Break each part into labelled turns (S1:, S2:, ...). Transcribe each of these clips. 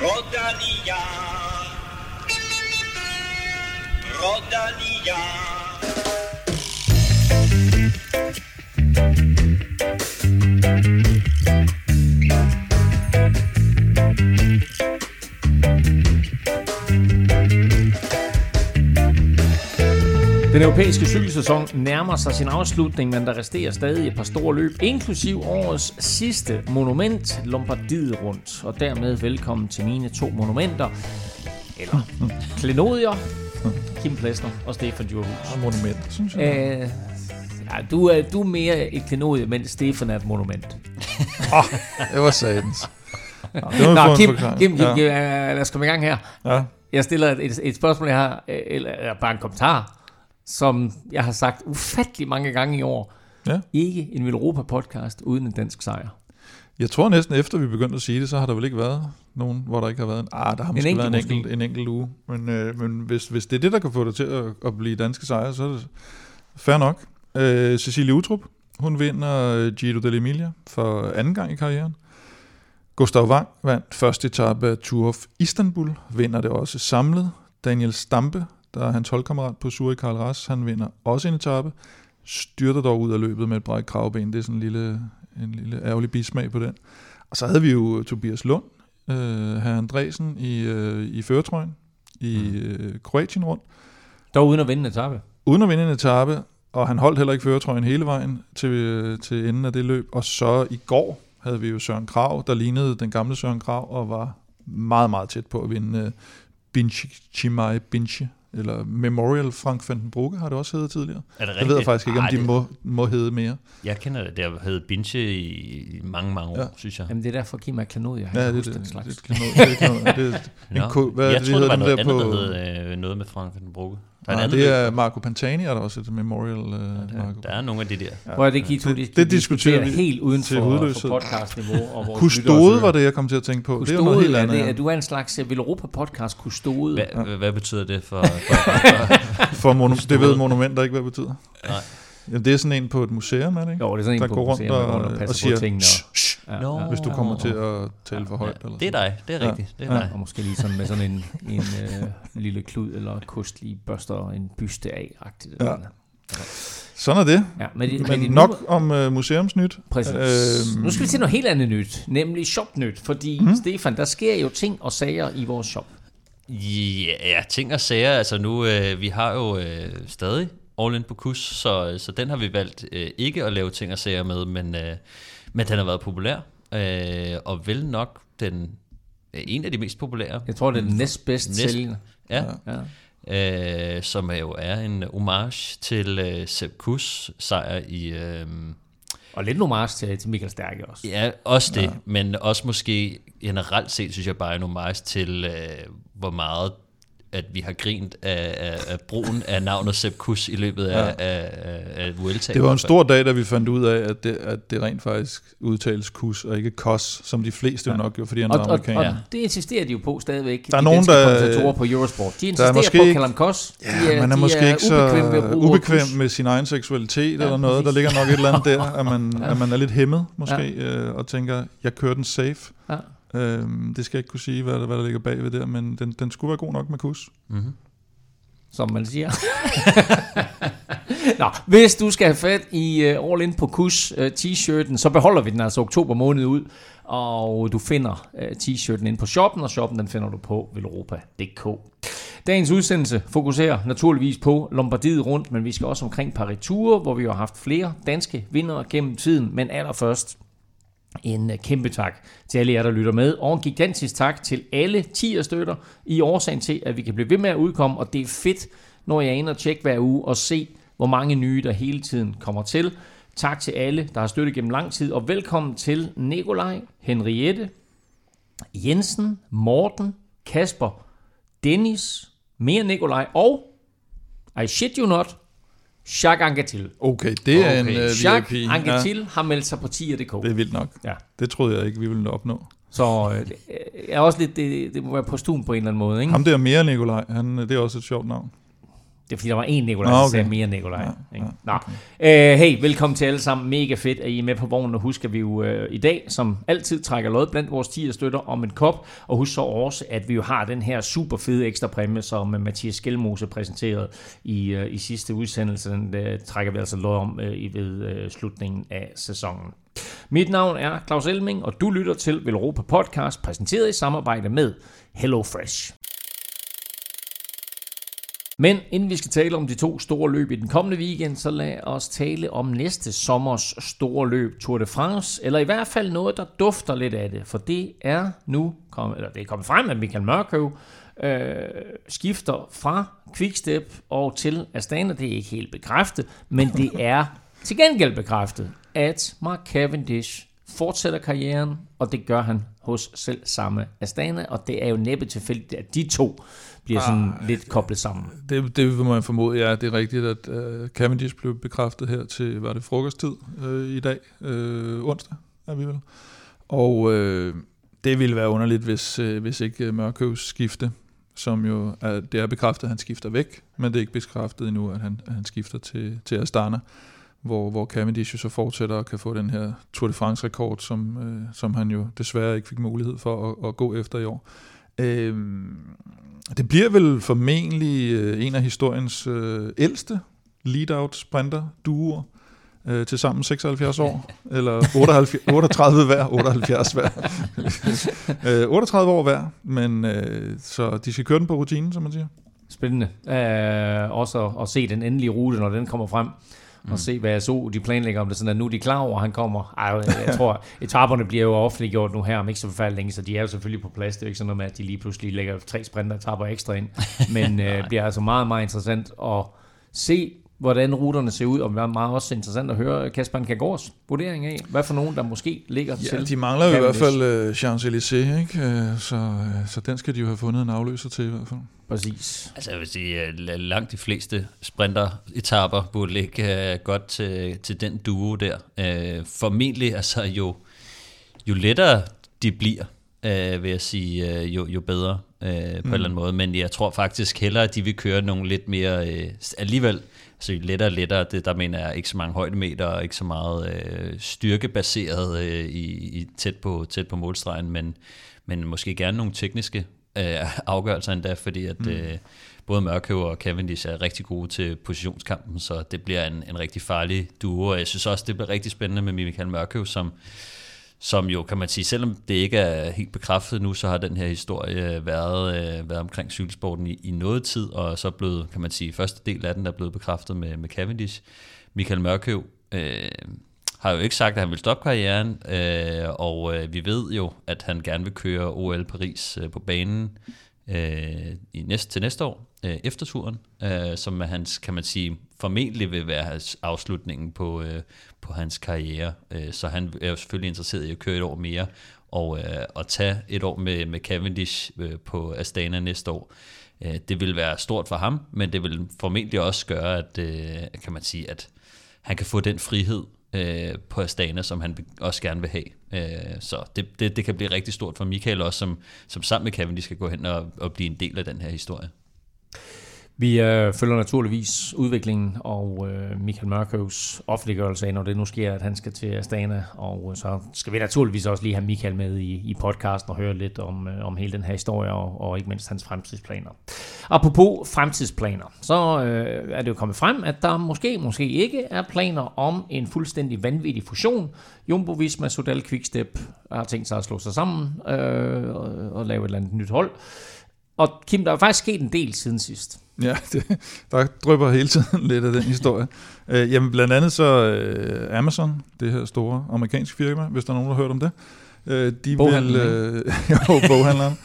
S1: Rodalia. Rodalia.
S2: Den europæiske cykelsæson nærmer sig sin afslutning, men der resterer stadig et par store løb, inklusiv årets sidste monument, Lombardiet rundt. Og dermed velkommen til mine to monumenter, eller klenodier, Kim Plesner og Stefan Djurhus.
S3: Og monument, synes jeg.
S2: Øh, ja, du, er, du er mere et klenodie, men Stefan er et monument.
S3: Det var satans. Nå, det
S2: Kim. Kim, Kim,
S3: ja.
S2: Lad os komme i gang her.
S3: Ja.
S2: Jeg stiller et, et, spørgsmål, jeg har, eller bare en kommentar, som jeg har sagt ufattelig mange gange i år.
S3: Ja.
S2: Ikke en Europa-podcast uden en dansk sejr.
S3: Jeg tror næsten efter vi begyndte at sige det, så har der vel ikke været nogen, hvor der ikke har været en... Ah, der har måske
S2: enkelt
S3: været en enkelt, en enkelt uge. Men, øh, men hvis, hvis det er det, der kan få det til at, at blive danske sejre, så er det fair nok. Øh, Cecilie Utrup, hun vinder øh, Giro dell'Emilia for anden gang i karrieren. Gustav Wang vandt første etape af Tour of Istanbul, vinder det også samlet. Daniel Stampe, der er hans holdkammerat på Suri Karl Ras, han vinder også en etape. Styrter dog ud af løbet med et bræk kravben. Det er sådan en lille, en lille ærgerlig bismag på den. Og så havde vi jo Tobias Lund, øh, herr Andresen i, øh, i føretrøjen i øh, Kroatien rundt,
S2: Dog uden at vinde en etape.
S3: uden at vinde en etape, og han holdt heller ikke føretrøjen hele vejen til, øh, til enden af det løb. Og så i går havde vi jo Søren Krav, der lignede den gamle Søren Krav, og var meget, meget tæt på at vinde øh, Binche, Chimay Binche, eller Memorial Frank van den Brugge har det også heddet tidligere.
S4: Er det
S3: Jeg ved jeg faktisk ikke, om
S4: Ej,
S3: de
S4: det-
S3: må, må hedde mere.
S4: Jeg kender det. Det har heddet Binche i, mange, mange år,
S3: Ja.
S4: ja. synes jeg.
S2: Jamen det er derfor, Kim er klenodie. Han
S3: Ja,
S2: kan
S3: det, det,
S2: den
S3: det,
S2: slags.
S3: det, det, det, det, det, det, det, en ko- hvad er
S4: jeg
S3: det, de
S4: troede, det var noget
S3: der
S4: andet,
S3: på-
S4: der hed øh, noget med Frank van den Brugge. Der er,
S3: Nej,
S4: et
S3: det er Marco Pantani, er der også et memorial. Øh,
S4: løb.
S3: Marco.
S4: der, der er nogle af de der.
S3: Ja.
S2: Hvor er det, I to
S3: Det-
S2: det,
S3: det diskuterer vi
S2: helt uden
S3: til
S2: for, for podcastniveau. Og vores
S3: Kustode var det, jeg kom til at tænke på. det er noget
S2: Kustode,
S3: helt
S2: er
S3: andet.
S2: det,
S3: ja.
S2: at du er en slags uh, Europa-podcast kustode.
S4: Hvad, ja. hvad betyder det for... for
S3: monu- det ved monumenter ikke, hvad det betyder.
S4: Nej.
S3: Jamen, det er sådan en på et museum, er det ikke?
S2: Jo, det er sådan en
S3: der
S2: på
S3: går rundt
S2: museum, går rundt
S3: og,
S2: og passer
S3: og
S2: på
S3: siger,
S2: tingene.
S3: "Shh,
S2: Og,
S3: shh,"
S2: ja,
S4: Nå.
S2: ja.
S3: hvis du kommer til at tale for højt.
S4: ja,
S3: Eller
S4: det er dig. Det er
S3: Ja.
S4: rigtigt. Det er
S3: Ja.
S4: dig.
S2: Og måske lige sådan med sådan en, en øh, lille klud eller kost lige børster en byste af-agtigt.
S3: Ja.
S2: Ja.
S3: Sådan er det.
S2: ja men, det,
S3: Men
S2: det,
S3: nok om uh, museumsnyt.
S2: Præcis.
S3: Øhm.
S2: Nu skal vi til noget helt andet nyt, nemlig shopnyt. Fordi, mm. Stefan, der sker jo ting og sager i vores shop.
S4: Ja, ja, ting og sager. Altså nu, øh, vi har jo øh, stadig All In på kus, så, så den har vi valgt øh, ikke at lave ting og sager med, men, øh, men den har været populær, øh, og vel nok den øh, en af de mest populære.
S2: Jeg tror, det er den næstbedst
S4: Næst-
S2: sælgende.
S4: Ja,
S2: Ja.
S4: øh, som jo er en homage til øh, Sepp Kuss sejr i... Øh,
S2: Og lidt en homage til, til Michael Stærke også.
S4: ja, også det, ja. men også måske generelt set, synes jeg bare en homage til, øh, hvor meget at vi har grint af, af, af brugen af navnet Sepp Kuss i løbet af, ja. af, af, af Vuelta.
S3: Det var en stor dag, da vi fandt ud af, at det, at det rent faktisk udtales kus og ikke kos, som de fleste jo nok gjorde, fordi han
S2: Og,
S3: er
S2: og,
S3: amerikaner.
S2: og
S4: Ja.
S2: det insisterer de jo på stadigvæk.
S3: Der er
S2: de
S3: nogen, der-
S2: kommentatorer på Eurosport. De insisterer
S3: måske
S2: på at
S3: ikke-
S2: kalde ham kos.
S3: Ja,
S2: de er,
S3: man er
S2: de
S3: måske
S2: er
S3: ikke så
S2: ved
S3: ubekvem med sin egen seksualitet
S2: Ja,
S3: eller noget. Der ligger nok et eller andet der, at man,
S2: Ja.
S3: at man er lidt hæmmet måske, øh, og tænker, jeg kører den safe.
S2: Ja.
S3: Øhm, det skal jeg ikke kunne sige, hvad, der- hvad der ligger bagved der, men den, den skulle være god nok med kus.
S4: Mm-hmm.
S2: som man siger. Nå, hvis du skal have fat i uh, All In på Kus uh, t-shirten, så beholder vi den altså oktober måned ud, og du finder uh, t-shirten ind på shoppen, og shoppen den finder du på velropa.dk. Dagens udsendelse fokuserer naturligvis på Lombardiet rundt, men vi skal også omkring Paris Tour, hvor vi har haft flere danske vindere gennem tiden, men allerførst en øh, kæmpe tak til alle jer, der lytter med, og en gigantisk tak til alle 10 støtter i årsagen til, at vi kan blive ved med at udkomme, og det er fedt, når jeg er inde og tjekke hver uge og se, hvor mange nye, der hele tiden kommer til. Tak til alle, der har støttet gennem lang tid, og velkommen til Nikolaj, Henriette, Jensen, Morten, Kasper, Dennis, mere Nikolaj og, I shit you not, Jacques Anquetil.
S3: Okay, det er
S4: Okay.
S3: en uh,
S2: Jacques
S3: VIP.
S2: Anquetil har meldt sig på 10.dk.
S3: det er vildt nok.
S2: Ja.
S3: Det troede jeg ikke, vi ville opnå.
S2: Så øh, det er også lidt, det, det må være postun på en eller anden måde, ikke?
S3: Ham der mere Nikolaj, han, det er også et sjovt navn.
S2: Det er fordi, der var en Nikolaj, der
S3: okay.
S2: sagde mere Nikolaj.
S3: Ja,
S2: ikke?
S3: ja,
S2: Nå. Øh, hey, velkommen til alle sammen. Mega fedt, at I er med på vognen. Og husk, at vi jo øh, i dag, som altid, trækker lod blandt vores 10 støtter om en kop. Og husk så også, at vi jo har den her super fede ekstra præmie, som øh, Mathias Skelmose præsenterede i, øh, i sidste udsendelse. Den øh, trækker vi altså lod om øh, i ved øh, slutningen af sæsonen. Mit navn er Claus Elming, og du lytter til Velropa Podcast, præsenteret i samarbejde med HelloFresh. Men inden vi skal tale om de to store løb i den kommende weekend, så lad os tale om næste sommers store løb Tour de France, eller i hvert fald noget, der dufter lidt af det, for det er nu kommet, eller det er kommet frem, at Michael Mørkøv øh, skifter fra Quickstep og til Astana. Det er ikke helt bekræftet, men det er til gengæld bekræftet, at Mark Cavendish fortsætter karrieren, og det gør han hos selv samme Astana, og det er jo næppe tilfældigt, at de to bliver sådan lidt koblet sammen.
S3: Det, det må man formode, ja, det er rigtigt, at uh, Cavendish blev bekræftet her til, var det frokosttid uh, i dag, uh, onsdag er vi vel. Og uh, det ville være underligt, hvis, uh, hvis ikke Mørkøvs skifte, som jo er, det er bekræftet, at han skifter væk, men det er ikke bekræftet endnu, at han, at han skifter til, til Astana, hvor, hvor Cavendish jo så fortsætter og kan få den her Tour de France-rekord, som, uh, som han jo desværre ikke fik mulighed for at, at gå efter i år. Uh, det bliver vel formentlig øh, en af historiens øh, ældste lead-out sprinter duoer øh, til sammen 76 år, eller 78, 38 hver, 78 hver. øh, 38 år hver, men øh, så de skal køre den på rutinen, som man siger.
S2: Spændende. Uh, også at, at se den endelige rute, når den kommer frem. Og se, hvad jeg så, de planlægger om det, sådan at nu er de klar over, at han kommer. Ej, jeg, tror, etaperne bliver jo offentliggjort nu her om ikke så forfærdeligt længe, så de er jo selvfølgelig på plads. Det er jo ikke sådan noget med, at de lige pludselig lægger tre sprinteretapper ekstra ind. Men uh, bliver altså meget, meget interessant at se, hvordan ruterne ser ud, og det er meget også interessant at høre Kasper Kagårds vurdering af, hvad for nogen, der måske ligger
S3: Ja,
S2: til.
S3: de mangler jo i hvert fald øh, Champs-Élysées, ikke? Øh, så, øh, så den skal de jo have fundet en afløser til i hvert fald.
S2: Præcis.
S4: Altså jeg vil sige, at langt de fleste sprinter-etapper burde ligge godt til, til den duo der. Øh, formentlig, altså jo, jo lettere de bliver, øh, vil jeg sige, øh, jo, jo bedre øh, på mm. en eller anden måde. Men jeg tror faktisk hellere, at de vil køre nogle lidt mere, øh, alligevel, jo lettere og lettere, det, der mener jeg ikke så mange højdemeter, og ikke så meget øh, styrkebaseret øh, i, i tæt, på, tæt på målstregen, men, men måske gerne nogle tekniske øh, afgørelser endda, fordi at mm. øh, både Mørkøv og Cavendish er rigtig gode til positionskampen, så det bliver en, en rigtig farlig duo, og jeg synes også, det bliver rigtig spændende med Michael Mørkøv, som, som jo, kan man sige, selvom det ikke er helt bekræftet nu, så har den her historie øh, været, øh, været omkring cykelsporten i, i noget tid, og så er blevet, kan man sige, første del af den er blevet bekræftet med, med Cavendish. Michael Mørkøv øh, har jo ikke sagt, at han vil stoppe karrieren, øh, og øh, vi ved jo, at han gerne vil køre OL Paris øh, på banen øh, i næste, til næste år, øh, efter turen, øh, som er hans, kan man sige, formentlig vil være hans afslutningen på, øh, på hans karriere. Øh, så han er jo selvfølgelig interesseret i at køre et år mere, og øh, at tage et år med, med Cavendish øh, på Astana næste år. Øh, det vil være stort for ham, men det vil formentlig også gøre, at, øh, kan man sige, at han kan få den frihed øh, på Astana, som han også gerne vil have. Øh, så det, det, det kan blive rigtig stort for Michael også, som, som sammen med Cavendish skal gå hen og, og blive en del af den her historie.
S2: Vi øh, følger naturligvis udviklingen og øh, Michael Mørkøvs offentliggørelse af, når det nu sker, at han skal til Astana. Og øh, så skal vi naturligvis også lige have Michael med i, i podcasten og høre lidt om, øh, om hele den her historie og, og ikke mindst hans fremtidsplaner. Apropos fremtidsplaner, så øh, er det jo kommet frem, at der måske, måske ikke er planer om en fuldstændig vanvittig fusion. Jumbo Visma, Sodal Quickstep har tænkt sig at slå sig sammen øh, og, og lave et eller andet nyt hold. Og Kim, der er faktisk sket en del siden sidst.
S3: Ja, det, der drypper hele tiden lidt af den historie. Øh, jamen blandt andet så øh, Amazon, det her store amerikanske firma, hvis der er nogen, der har hørt om det. Øh, de vil, øh, jo, boghandleren.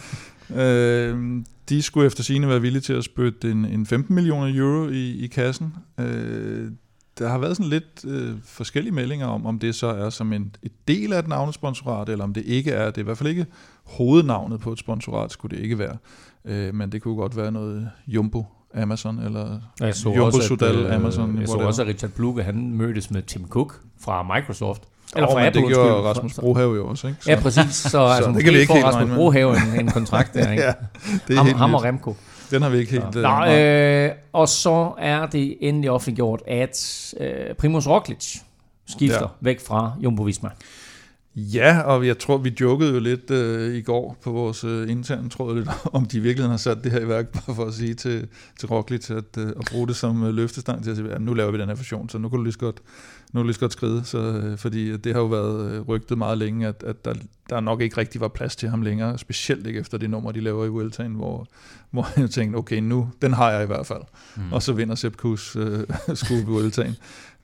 S3: øh, de skulle efter sigende være villige til at spytte en, en 15 millioner euro i, i kassen. Øh, der har været sådan lidt øh, forskellige meldinger om, om det så er som en et del af et navnesponsorat, eller om det ikke er. Det er i hvert fald ikke hovednavnet på et sponsorat, skulle det ikke være. Øh, men det kunne godt være noget Jumbo, Amazon, eller
S2: Jeg så
S3: Jumbo
S2: også, at,
S3: Sudal,
S2: øh,
S3: Amazon,
S2: Jeg så også, at Richard Bluke, han mødtes med Tim Cook fra Microsoft. Eller fra
S3: men
S2: Apple,
S3: det gjorde
S2: undskyld.
S3: Rasmus
S2: Så-
S3: Brohave jo også, ikke?
S2: Ja, præcis. Så, så altså,
S3: det kan vi ikke
S2: får
S3: helt
S2: Rasmus. Brohave en, en kontrakt der, ikke?
S3: ja, det er
S2: ham,
S3: helt
S2: ham og. Remco.
S3: Den har vi ikke helt...
S2: Nå,
S3: øh, nej.
S2: øh, og så er det endelig offentliggjort, at øh, Primoz Roglic skifter
S3: ja.
S2: væk fra Jumbo Visma.
S3: Ja, og jeg tror, vi jokede jo lidt øh, i går på vores øh, interne tråd lidt, om de i virkeligheden har sat det her i værk, bare for at sige til, til Roglic, at, øh, at bruge det som øh, løftestang til at sige, at nu laver vi den her fusion, så nu kan du lige så godt, nu lige så godt skride, så, øh, fordi det har jo været øh, rygtet meget længe, at, at der, der nok ikke rigtig var plads til ham længere, specielt ikke efter det nummer, de laver i Vueltaen, hvor, hvor jeg tænkte, okay, nu, den har jeg i hvert fald. Mm. Og så vinder Sepp Kuss øh, skue i Vueltaen.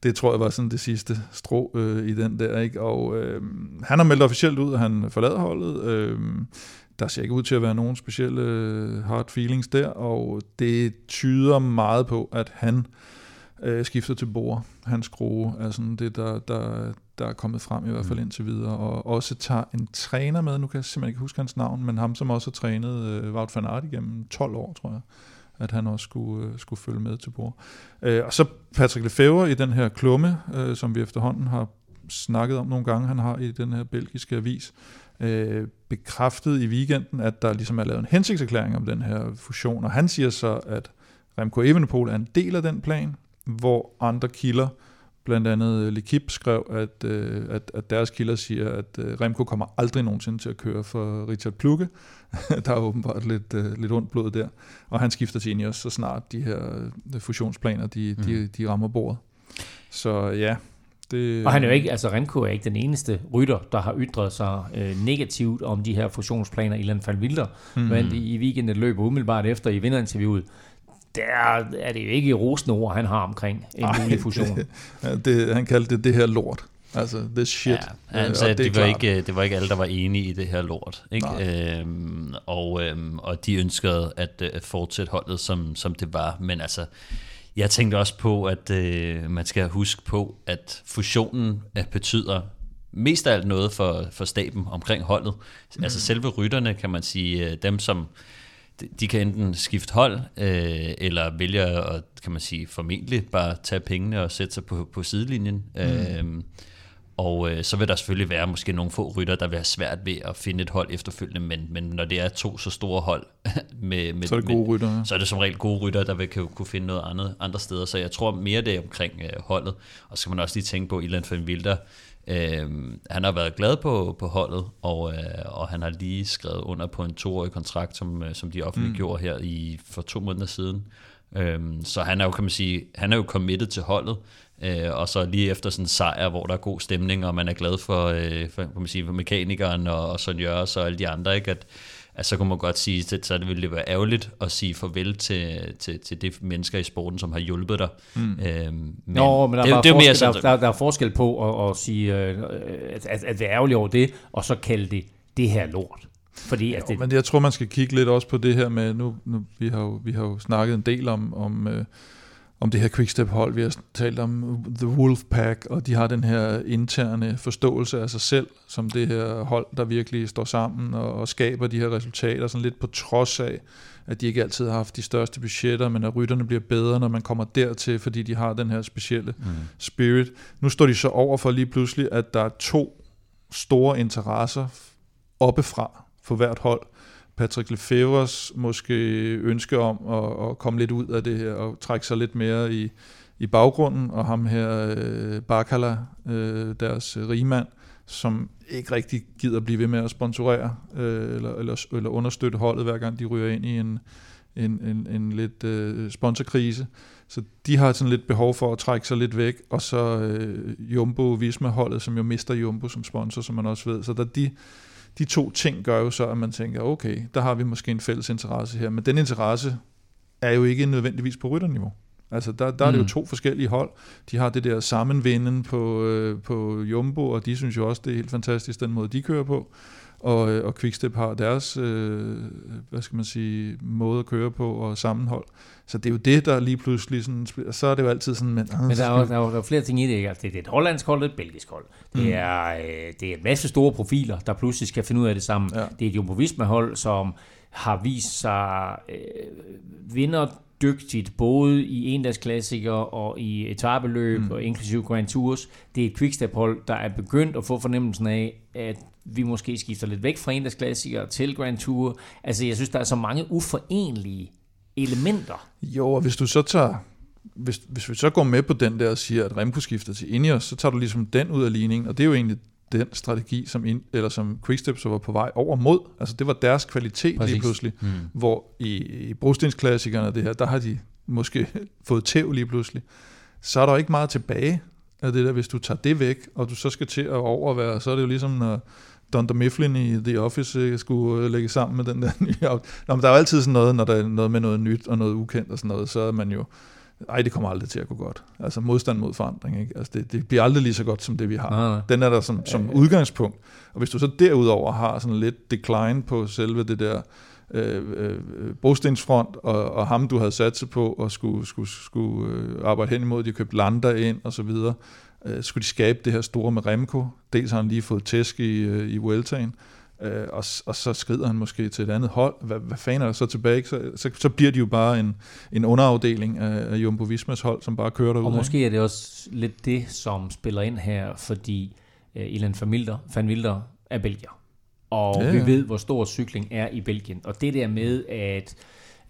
S3: Det tror jeg var sådan det sidste strå øh, i den der, ikke? Og øh, han har meldt officielt ud, at han forlader holdet. Øh, der ser ikke ud til at være nogen specielle øh, hard feelings der, og det tyder meget på, at han øh, skifter til Bor. Hans skrue er sådan det, der, der, der er kommet frem i hvert fald indtil videre, og også tager en træner med, nu kan jeg simpelthen ikke huske hans navn, men ham, som også har trænet øh, Wout van Aert igennem 12 år, tror jeg at han også skulle, øh, skulle følge med til bord. Øh, og så Patrick Lefebvre i den her klumme, øh, som vi efterhånden har snakket om nogle gange, han har i den her belgiske avis, øh, bekræftet i weekenden, at der ligesom er lavet en hensigtserklæring om den her fusion, og han siger så, at Remco Evenepoel er en del af den plan, hvor andre kilder, blandt andet L'Equipe, skrev, at, øh, at, at deres kilder siger, at øh, Remco kommer aldrig nogensinde til at køre for Richard Plukke. der er åbenbart lidt, øh, lidt ondt blod der. Og han skifter til Ineos, så snart de her øh, fusionsplaner, de, mm. de, de rammer bordet. Så ja, det...
S2: Og han er jo ikke, altså Remco er ikke den eneste rytter, der har ytret sig øh, negativt om de her fusionsplaner. Ilan van Wilder mm. men i, i weekenden løber umiddelbart efter i vinderinterviewet. Der er det jo ikke rosende ord, han har omkring en
S3: Ej,
S2: mulig fusion.
S3: Det, det, han kaldte det det her lort. Altså, this shit.
S4: Ja, han
S3: Øh,
S4: sagde, at
S3: er
S4: det, var
S3: klart.
S4: ikke, det var ikke alle, der var enige i det her lort. Ikke? Øhm, og, øhm, og de ønskede at, øh, at fortsætte holdet, som, som det var. Men altså, jeg tænkte også på, at øh, man skal huske på, at fusionen øh, betyder mest af alt noget for, for staben omkring holdet. Mm. Altså selve rytterne, kan man sige, øh, dem som de- kan enten skifte hold, øh, eller vælge at, kan man sige, formentlig bare tage pengene og sætte sig på, på sidelinjen. Mm. Øh, og øh, så vil der selvfølgelig være måske nogle få rytter, der vil have svært ved at finde et hold efterfølgende, men, men når det er to så store hold, med, med,
S3: Så er det gode
S4: med,
S3: ryttere, ja.
S4: så er det som regel gode rytter, der vil kan, kunne finde noget andet andre steder. Så jeg tror mere det er omkring øh, holdet. Og så skal man også lige tænke på, Ilan van Wilder, øh, han har været glad på, på holdet, og, øh, og han har lige skrevet under på en toårig kontrakt, som, øh, som de offentliggjorde mm. her i, for to måneder siden. Øhm, så han er jo, kan man sige, han er jo committed til holdet, øh, og så lige efter sådan en sejr, hvor der er god stemning, og man er glad for, øh, for, kan man sige, for mekanikeren og, og Sonny Jørgens og alle de andre, ikke? At, at så kunne man godt sige, at så ville det være ærgerligt at sige farvel til, til, til de mennesker i sporten, som har hjulpet dig. Mm. Øhm, men
S2: Nå, men der,
S4: det,
S2: er
S4: det er mere sådan,
S2: der, der, der er forskel på at, at sige, øh, at, at, at være ærgerlig over det, og så kalde det det her lort. Fordi at
S3: Jo,
S2: det,
S3: men jeg tror, man skal kigge lidt også på det her med, nu, nu vi, har jo, vi har jo snakket en del om, om, øh, om det her Quickstep-hold, vi har talt om The Wolfpack, og de har den her interne forståelse af sig selv, som det her hold, der virkelig står sammen og, og skaber de her resultater, sådan lidt på trods af, at de ikke altid har haft de største budgetter, men at rytterne bliver bedre, når man kommer dertil, fordi de har den her specielle mm. spirit. Nu står de så over for lige pludselig, at der er to store interesser oppefra for hvert hold. Patrick Lefevers måske ønske om at, at komme lidt ud af det her og trække sig lidt mere i, i baggrunden, og ham her, øh, Bakala, øh, deres rigmand, som ikke rigtig gider blive ved med at sponsorere øh, eller, eller, eller understøtte holdet, hver gang de ryger ind i en, en, en, en lidt øh, sponsorkrise. Så de har sådan lidt behov for at trække sig lidt væk, og så øh, Jumbo Visma-holdet, som jo mister Jumbo som sponsor, som man også ved. Så der de, de to ting gør jo så, at man tænker, okay, der har vi måske en fælles interesse her, men den interesse er jo ikke nødvendigvis på rytterniveau. Altså der, der er det jo
S2: Mm.
S3: to forskellige hold. De har det der sammenvinden på, øh, på Jumbo, og de synes jo også, det er helt fantastisk, den måde de kører på. Og, øh, og Quickstep har deres, øh, hvad skal man sige, måde at køre på og sammenhold. Så det er jo det, der lige pludselig sådan, så er det jo altid sådan, men,
S2: Men der er, jo, der, er jo, der er flere ting i det. Ikke? Altså, det er et hollandsk hold et belgisk hold. Det,
S3: Mm.
S2: er, øh, det er en masse store profiler, der pludselig skal finde ud af det sammen.
S3: Ja.
S2: Det er et Jumbo Visma-hold, som har vist sig øh, vinderdygtigt både i endagsklassikere og i etabeløb mm. og inklusive Grand Tours. Det er et quickstep-hold, der er begyndt at få fornemmelsen af, at vi måske skifter lidt væk fra endagsklassikere til Grand Tour. Altså, jeg synes, der er så mange uforenlige elementer.
S3: Jo, og hvis du så tager, hvis, hvis vi så går med på den der og siger, at Remco skifter til Ineos, så tager du ligesom den ud af ligningen, og det er jo egentlig den strategi, som, in, eller som Quickstep så var på vej over mod. Altså det var deres kvalitet Præcis. lige pludselig, mm. hvor i, i brostensklassikerne det her, der har de måske fået tæv lige pludselig. Så er der ikke meget tilbage af det der, hvis du tager det væk, og du så skal til at overvære, så er det jo ligesom, når Dunder Mifflin i The Office øh, skulle øh, lægge sammen med den der nye Nå, men der er jo altid sådan noget, når der er noget med noget nyt og noget ukendt og sådan noget, så er man jo, ej, det kommer aldrig til at gå godt. Altså modstand mod forandring, ikke? Altså det, det bliver aldrig lige så godt, som det vi har. Nej, nej. Den er der som, som ja, ja. udgangspunkt. Og hvis du så derudover har sådan lidt decline på selve det der øh, øh, brostensfront, og, og ham du havde sat sig på, og skulle, skulle, skulle øh, arbejde hen imod, de købte lander ind, og så videre, øh, skulle de skabe det her store med Remco. Dels har han lige fået tæsk i, øh, i Vueltaen, øh, og, og så skrider han måske til et andet hold. Hvad, hvad fanden er der så tilbage? Så, så, så bliver de jo bare en, en underafdeling af, af Jumbo Vismas hold, som bare kører derud.
S2: Og måske er det også lidt det, som spiller ind her, fordi uh, Ilan van Wilder, van Wilder er belgier. Og ja, ja. vi ved, hvor stor cykling er i Belgien. Og det der med, at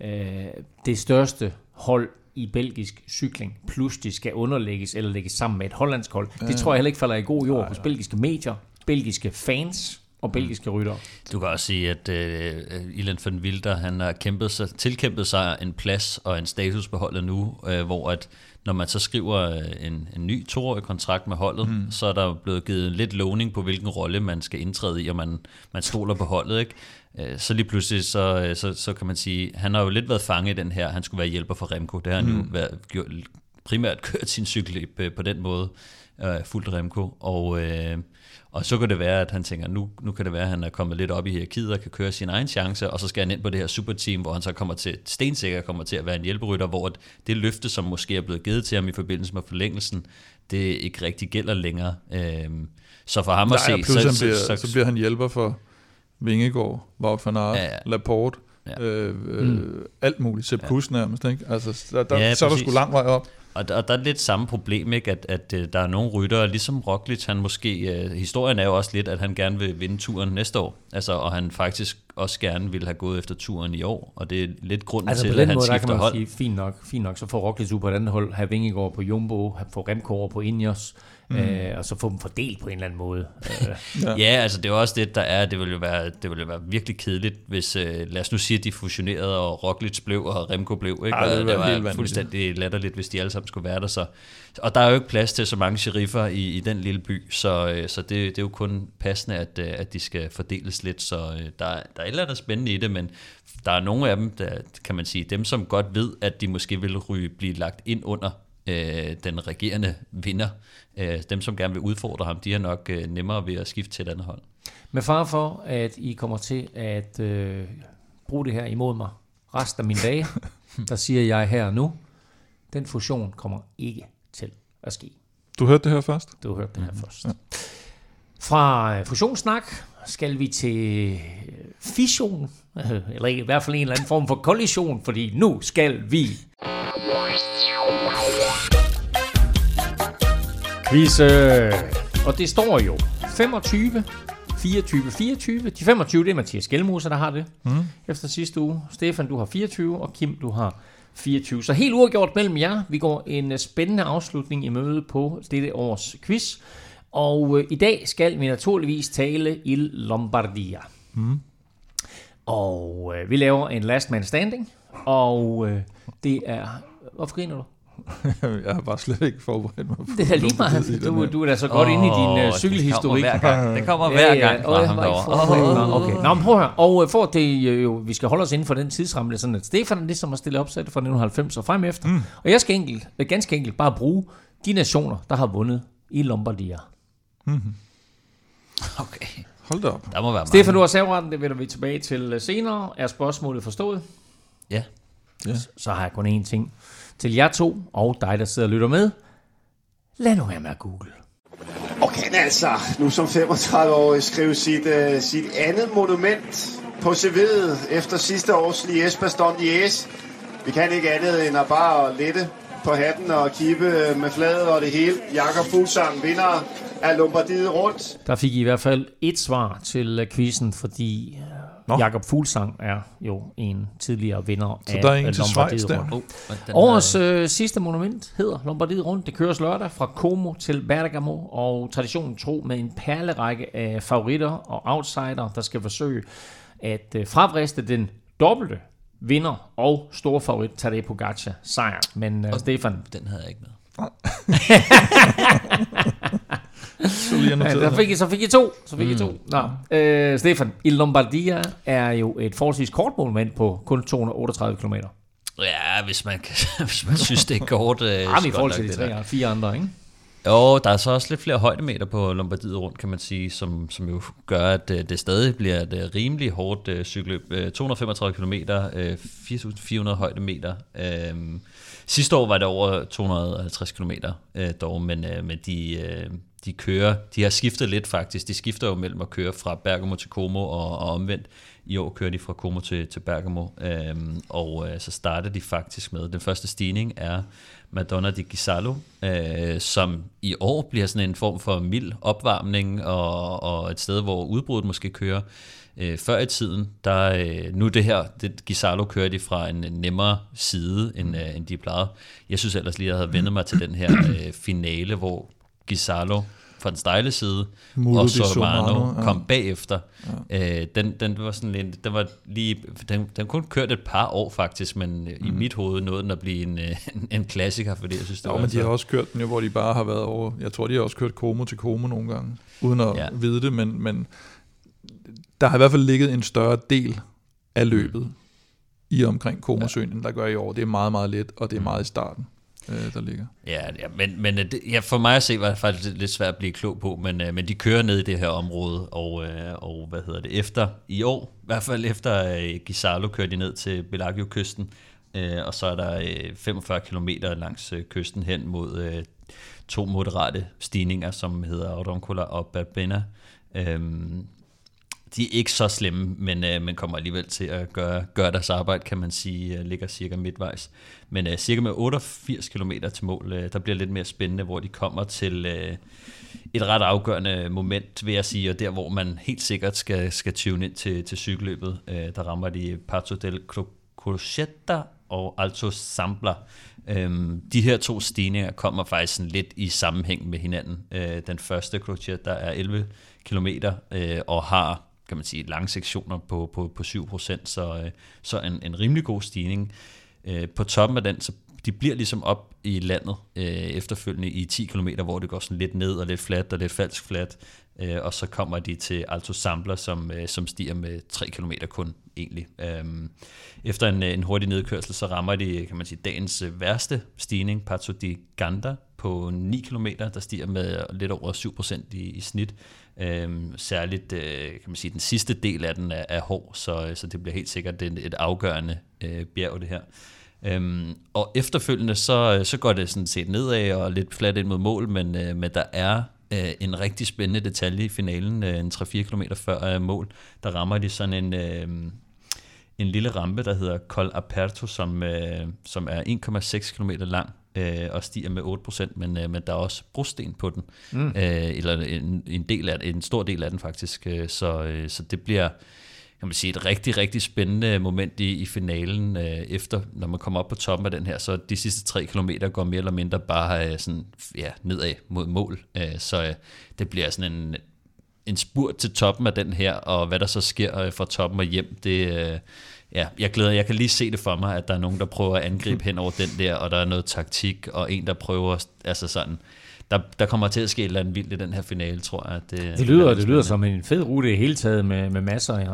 S2: uh, det største hold i belgisk cykling pludselig skal underlægges eller lægges sammen med et hollandsk hold. Det tror jeg heller ikke falder i god jord hos belgiske medier, belgiske fans og mm. belgiske rytter.
S4: Du kan også sige, at uh, Ilan van Wilder han har kæmpet sig, tilkæmpet sig en plads og en status på holdet nu, uh, hvor at når man så skriver en, en ny toårig kontrakt med holdet, mm. så er der blevet givet lidt lovning på, hvilken rolle man skal indtræde i, og man, man stoler på holdet. Ikke? Øh, så lige pludselig, så, øh, så, så kan man sige, han har jo lidt været fanget i den her, han skulle være hjælper for Remco. Det har han mm. jo været, gjort, primært kørt sin cykel på den måde, øh, fuldt Remco. Og, øh, og så kan det være, at han tænker, nu, nu kan det være, at han er kommet lidt op i hierarkiet og kan køre sin egen chance, og så skal han ind på det her superteam, hvor han så kommer til, stensikker kommer til at være en hjælperytter, hvor det løfte, som måske er blevet givet til ham i forbindelse med forlængelsen, det ikke rigtig gælder længere. Øh, så for ham Nej, at se...
S3: Så, så, bliver, så, så bliver han hjælper for Vingegaard, Wout van Aert, ja, ja. Laporte, ja. øh, øh, mm. alt muligt, Sepp Kuss nærmest, ikke? Altså, der, der, ja, så er der sgu lang vej op.
S4: Og der, og der er lidt samme problem, ikke? At, at, at øh, der er nogle ryttere, ligesom Roglic, han måske, uh, historien er jo også lidt, at han gerne vil vinde turen næste år, altså, og han faktisk også gerne vil have gået efter turen i år, og det er lidt grunden altså, til, at han måde, skifter kan man hold. Sige,
S2: fint nok, fint nok, så får Roglic ud på et andet hold, have Vingegaard på Jumbo, få Remco over på Ineos, mm. øh, og så få dem fordelt på en eller anden måde.
S4: ja. ja, altså det er også det, der er, det vil jo være, det vil jo være virkelig kedeligt, hvis, øh, lad os nu sige, at de fusionerede, og Roglic blev, og Remco blev, ikke? Ej, det, det var, var fuldstændig latterligt, hvis de alle sammen skulle være der, så, og der er jo ikke plads til så mange sheriffer i, i den lille by, så, øh, så det, det er jo kun passende, at, øh, at de skal fordeles lidt, så øh, der, der er et eller andet spændende i det, men der er nogle af dem, der, kan man sige, dem som godt ved, at de måske vil ryge, blive lagt ind under øh, den regerende vinder. Øh, dem, som gerne vil udfordre ham, de er nok øh, nemmere ved at skifte til et andet hold.
S2: Med far for, at I kommer til at øh, bruge det her imod mig resten af mine dage, der siger jeg her nu, den fusion kommer ikke til at ske.
S3: Du hørte det her først?
S2: Du hørte det her mm-hmm. først. Ja. Fra øh, fusionssnak skal vi til fission, eller i hvert fald en eller anden form for kollision, fordi nu skal vi Quiz. Og det står jo 25, 24, 24. De 25, det er Mathias Gjelmose, der har det mm. efter sidste uge. Stefan, du har 24, og Kim, du har 24. Så helt uafgjort mellem jer. Vi går en spændende afslutning i møde på dette års quiz. Og øh, i dag skal vi naturligvis tale i Lombardia. Mm. Og øh, vi laver en last man standing. Og øh, det er... Hvorfor griner du?
S3: jeg har bare slet ikke forberedt mig.
S2: Det er lige meget. Du, du er da så godt oh, inde i din uh, cykelhistorik.
S4: Det kommer hver gang. Det kommer hver ja, ja. gang.
S2: Oh, oh. Okay. Nå, men prøv at høre. Og for det jo, vi skal holde os inden for den tidsramme, sådan at Stefan er ligesom at stille opsat fra 1990 og frem efter. Mm. Og jeg skal enkelt, ganske enkelt bare bruge de nationer, der har vundet i Lombardia. Mm-hmm.
S4: Okay.
S3: Hold da op.
S4: Der må være
S2: Stefan, du har serveretten, det vender vi tilbage til øh, senere. Er spørgsmålet forstået?
S4: Ja.
S2: ja. Så, så har jeg kun én ting til jer to og dig, der sidder og lytter med. Lad nu være med at google.
S5: Og kan altså nu som 35-årig skrive sit, uh, sit andet monument på CV'et efter sidste års Liège Baston Liège. Vi kan ikke andet end at bare lette på hatten og kippe med fladet og det hele. Jakob Fuglsang vinder af Lombardiet rundt.
S2: Der fik I i hvert fald et svar til quizzen, fordi
S3: Nå.
S2: Jakob Fuglsang er jo en tidligere vinder
S3: Så
S2: af
S3: der er en til Schweiz
S2: Lombardiet
S3: der.
S2: Rundt.
S4: Oh,
S2: Årets øh, sidste monument hedder Lombardiet Rundt. Det køres lørdag fra Como til Bergamo, og traditionen tro med en perlerække af favoritter og outsider, der skal forsøge at øh, fravriste den dobbelte vinder og store favorit Tadej Pogacar sejr. Men øh, Stefan,
S4: Den havde jeg ikke med.
S3: Så lige
S2: ja,
S3: her.
S2: fik I, så fik I to. Så fik mm. I to. Nå. Øh, Stefan, Il Lombardia er jo et forholdsvis kort monument på kun 238 km.
S4: Ja, hvis man, hvis man synes, det er kort. Øh, så
S2: i
S4: godt
S2: forhold til de tre fire andre, ikke?
S4: Jo, der er så også lidt flere højdemeter på Lombardiet rundt, kan man sige, som, som jo gør, at øh, det stadig bliver et øh, rimelig hårdt øh, cykelløb. Øh, 235 km, øh, 4.400 højdemeter. Øh, sidste år var det over 250 km øh, dog, men, øh, men de, øh, de kører, de har skiftet lidt faktisk. De skifter jo mellem at køre fra Bergamo til Como og, og omvendt. I år kører de fra Como til, til Bergamo, øhm, og øh, så starter de faktisk med, den første stigning er Madonna di Gisalo, øh, som i år bliver sådan en form for mild opvarmning, og, og et sted, hvor udbruddet måske kører. Øh, før i tiden, der øh, nu det her, det, Gisalo kører de fra en nemmere side, end, øh, end de plejede. Jeg synes ellers lige, at jeg havde vendt mig til den her øh, finale, hvor Gisalo fra den stejle side,
S3: Muro
S4: og
S3: di
S4: Sormano
S3: Sormano, ja.
S4: kom bagefter. Ja. Øh, den, den var sådan lidt, den var lige, den, den kun kørt et par år faktisk, men mm. i mit hoved nåede den at blive en, øh, en, en klassiker, fordi jeg synes, det
S3: Jo,
S4: var
S3: men de har
S4: så-
S3: også kørt den jo, hvor de bare har været over... Jeg tror, de har også kørt Como til Como nogle gange, uden at
S4: Ja.
S3: ja. vide det, men, men der har i hvert fald ligget en større del af løbet mm. i omkring Comosøen, end der gør i år. Det er meget, meget let, og det er meget i starten, øh, der ligger.
S4: Ja, ja men, men øh, det, ja, for mig at se var det faktisk lidt svært at blive klog på, men, øh, men de kører ned i det her område, og, øh, og hvad hedder det, efter i år, i hvert fald efter øh, Gisalo kører de ned til Bellagio-kysten, øh, og så er der øh, 45 km langs øh, kysten hen mod øh, to moderate stigninger, som hedder Audoncola og Babena. Øhm, de er ikke så slemme, men, øh, men kommer alligevel til at gøre, gøre deres arbejde, kan man sige, øh, ligger cirka midtvejs. Men øh, cirka med 88 km til mål, øh, der bliver lidt mere spændende, hvor de kommer til øh, et ret afgørende moment, vil jeg sige, og der hvor man helt sikkert skal, skal tune ind til, til cykelløbet. Øh, der rammer de Pato del Crocetta og Alto Sambla. Øhm, de her to stigninger kommer faktisk sådan lidt i sammenhæng med hinanden. Øh, den første Crocetta er 11 km øh, og har kan man sige, lange sektioner på, på, på 7%, så, øh, så en, en rimelig god stigning. Øh, på toppen af den, så de bliver ligesom op i landet øh, efterfølgende i 10 km, hvor det går sådan lidt ned og lidt fladt og lidt falsk fladt, øh, og så kommer de til Alto Sambler, som, øh, som stiger med 3 km kun egentlig. Øhm, efter en, øh, en hurtig nedkørsel, så rammer de, kan man sige, dagens øh, værste stigning, Pato di Ganda, på 9 km, der stiger med lidt over 7% i, i snit. Øhm, særligt, øh, kan man sige, den sidste del af den er, er hård, så, øh, så det bliver helt sikkert et, et afgørende øh, bjerg, det her. Øhm, og efterfølgende, så, øh, så går det sådan set nedad og lidt fladt ind mod mål, men, øh, men der er øh, en rigtig spændende detalje i finalen, øh, en 3-4 km før øh, mål, der rammer de sådan en... Øh, en lille rampe, der hedder Col Aperto, som, øh, som er 1,6 km lang øh, og stiger med 8%, men, øh, men der er også brosten på den, mm. øh, eller en, en, del af, en stor del af den faktisk, øh, så, øh, så det bliver kan man sige, et rigtig, rigtig spændende moment i, i finalen, øh, efter, når man kommer op på toppen af den her, så de sidste 3 km går mere eller mindre bare øh, sådan, ja, nedad mod mål, øh, så øh, det bliver sådan en, en spurt til toppen af den her, og hvad der så sker øh, fra toppen og hjem, det, øh, ja, jeg glæder, jeg kan lige se det for mig, at der er nogen, der prøver at angribe hen over den der, og der er noget taktik, og en, der prøver, altså sådan, der, der kommer til at ske et eller andet vildt i den her finale, tror jeg. At det,
S2: Det lyder, det lyder som en fed rute i hele taget, med, med masser af,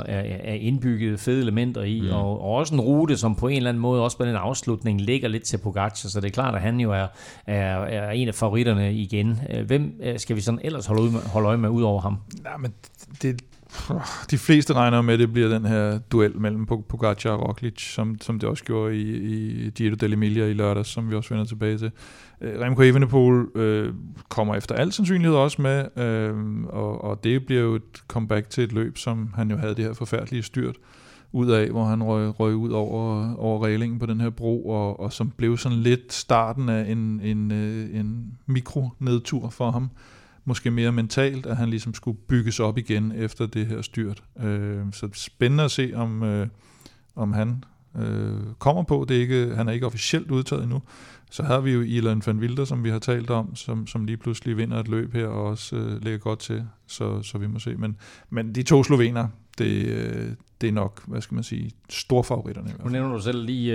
S2: af, indbyggede fede elementer i, mm. og, og også en rute, som på en eller anden måde, også på den afslutning, ligger lidt til Pogacar, så det er klart, at han jo er, er, er en af favoritterne igen. Hvem øh, skal vi sådan ellers holde, ud med, holde øje med, ud over ham?
S3: Nej, men det, de fleste regner med, at det bliver den her duel mellem Pogacar og Roglic, som, som det også gjorde i, i Giro dell'Emilia i lørdags, som vi også vender tilbage til. Øh, Remco Evenepoel øh, kommer efter al sandsynlighed også med, øh, og, og det bliver jo et comeback til et løb, som han jo havde det her forfærdelige styrt ud af, hvor han røg, røg ud over, over reglingen på den her bro, og, og som blev sådan lidt starten af en, en, øh, en mikronedtur for ham måske mere mentalt, at han ligesom skulle bygges op igen efter det her styrt. Øh, så spændende at se, om, øh, om han øh, kommer på. Det er ikke, han er ikke officielt udtaget endnu. Så har vi jo Ilan van Wilder, som vi har talt om, som, som lige pludselig vinder et løb her og også øh, lægger godt til, så, så vi må se. Men, men de to slovener, det, øh, det er nok, hvad skal man sige, storfavoritterne.
S2: Nu nævner du selv lige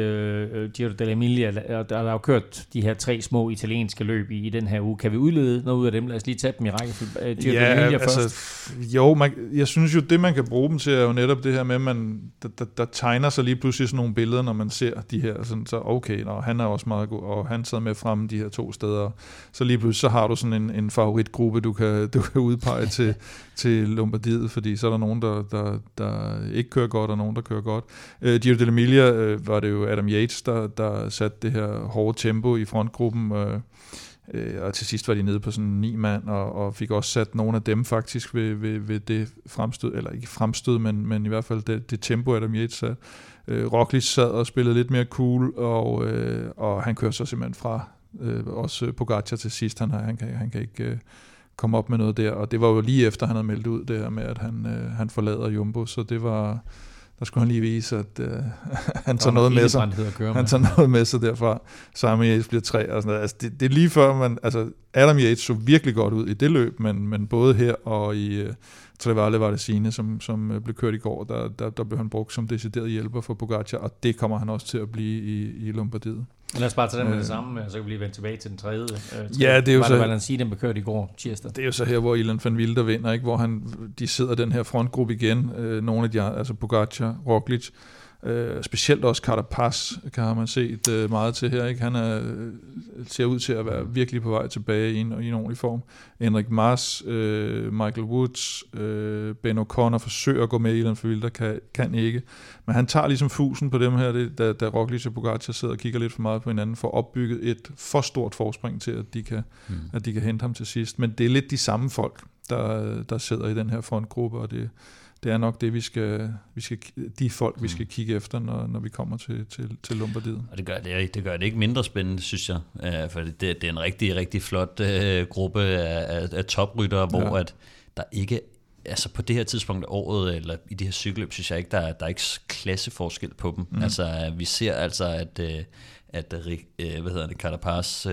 S2: uh, Giro dell'Emilia, og der er jo kørt de her tre små italienske løb i, i den her uge. Kan vi udlede noget ud af dem? Lad os lige tage dem i rækkefølge. Uh, Giro
S3: ja,
S2: dell'Emilia
S3: altså,
S2: først.
S3: Jo, man, jeg synes jo, det man kan bruge dem til, er jo netop det her med, at man, der, der, der tegner sig lige pludselig sådan nogle billeder, når man ser de her, sådan, så okay, nå, han er også meget god, og han sad med fremme de her to steder. Så lige pludselig, så har du sådan en, en favoritgruppe, du kan, du kan udpege til, til Lombardiet, fordi så er der nogen, der, der, der ikke kører godt, og nogen, der kører godt. Øh, Giro dell'Emilia øh, var det jo Adam Yates, der, der satte det her hårde tempo i frontgruppen, øh, øh, og til sidst var de nede på sådan ni mand, og, og fik også sat nogle af dem faktisk ved, ved, ved det fremstød, eller ikke fremstød, men, men i hvert fald det, det tempo, Adam Yates satte. Øh, Roglic sad og spillede lidt mere cool, og, øh, og han kører så simpelthen fra øh, også Pogacar til sidst. Han, han, kan, han kan ikke... Øh, komme op med noget der, og det var jo lige efter, han havde meldt ud det her med, at han, øh, han forlader Jumbo, så det var, der skulle han lige vise, at øh, han tager noget med sig. Han tager noget med sig derfra. Simon Yates bliver tre og sådan noget. Altså, det, det, er lige før, man, altså Adam Yates så virkelig godt ud i det løb, men, men både her og i Trevale var det sine, som, som uh, blev kørt i går, der, der, der blev han brugt som decideret hjælper for Pogacar, og det kommer han også til at blive i, i Lombardiet.
S2: Lad os bare tage den med det samme, så kan vi lige vende tilbage til den tredje. tredje.
S3: Ja, det er jo så...
S2: sige, den blev kørt i går, tirsdag.
S3: Det er jo så her, hvor Ilan van Wilder vinder, ikke? hvor han, de sidder den her frontgruppe igen, øh, nogle af de altså Pogacar, Roglic, øh, specielt også Carapaz kan man set øh, meget til her. Ikke? Han er, øh, ser ud til at være virkelig på vej tilbage i en, i en ordentlig form. Henrik Mars, øh, Michael Woods, øh, Ben O'Connor forsøger at gå med i van Wilder, kan, kan ikke. Men han tager ligesom fusen på dem her, det, da, da Roglic og Pogacar sidder og kigger lidt for meget på hinanden, for opbygget et for stort forspring til, at de kan, mm. at de kan hente ham til sidst. Men det er lidt de samme folk, der, der sidder i den her frontgruppe, og det, det er nok det, vi skal, vi skal, de folk, vi skal kigge efter, når, når vi kommer til, til, til Lombardiet.
S4: Og det gør det, det gør det ikke mindre spændende, synes jeg. Uh, for det, det er en rigtig, rigtig flot uh, gruppe af, af, af topryttere, hvor ja. at der ikke altså på det her tidspunkt af året, eller i det her cykelløb, synes jeg ikke, der er, der er ikke klasseforskel på dem. Mm. Altså, vi ser altså, at, at hvad hedder det, Carapaz,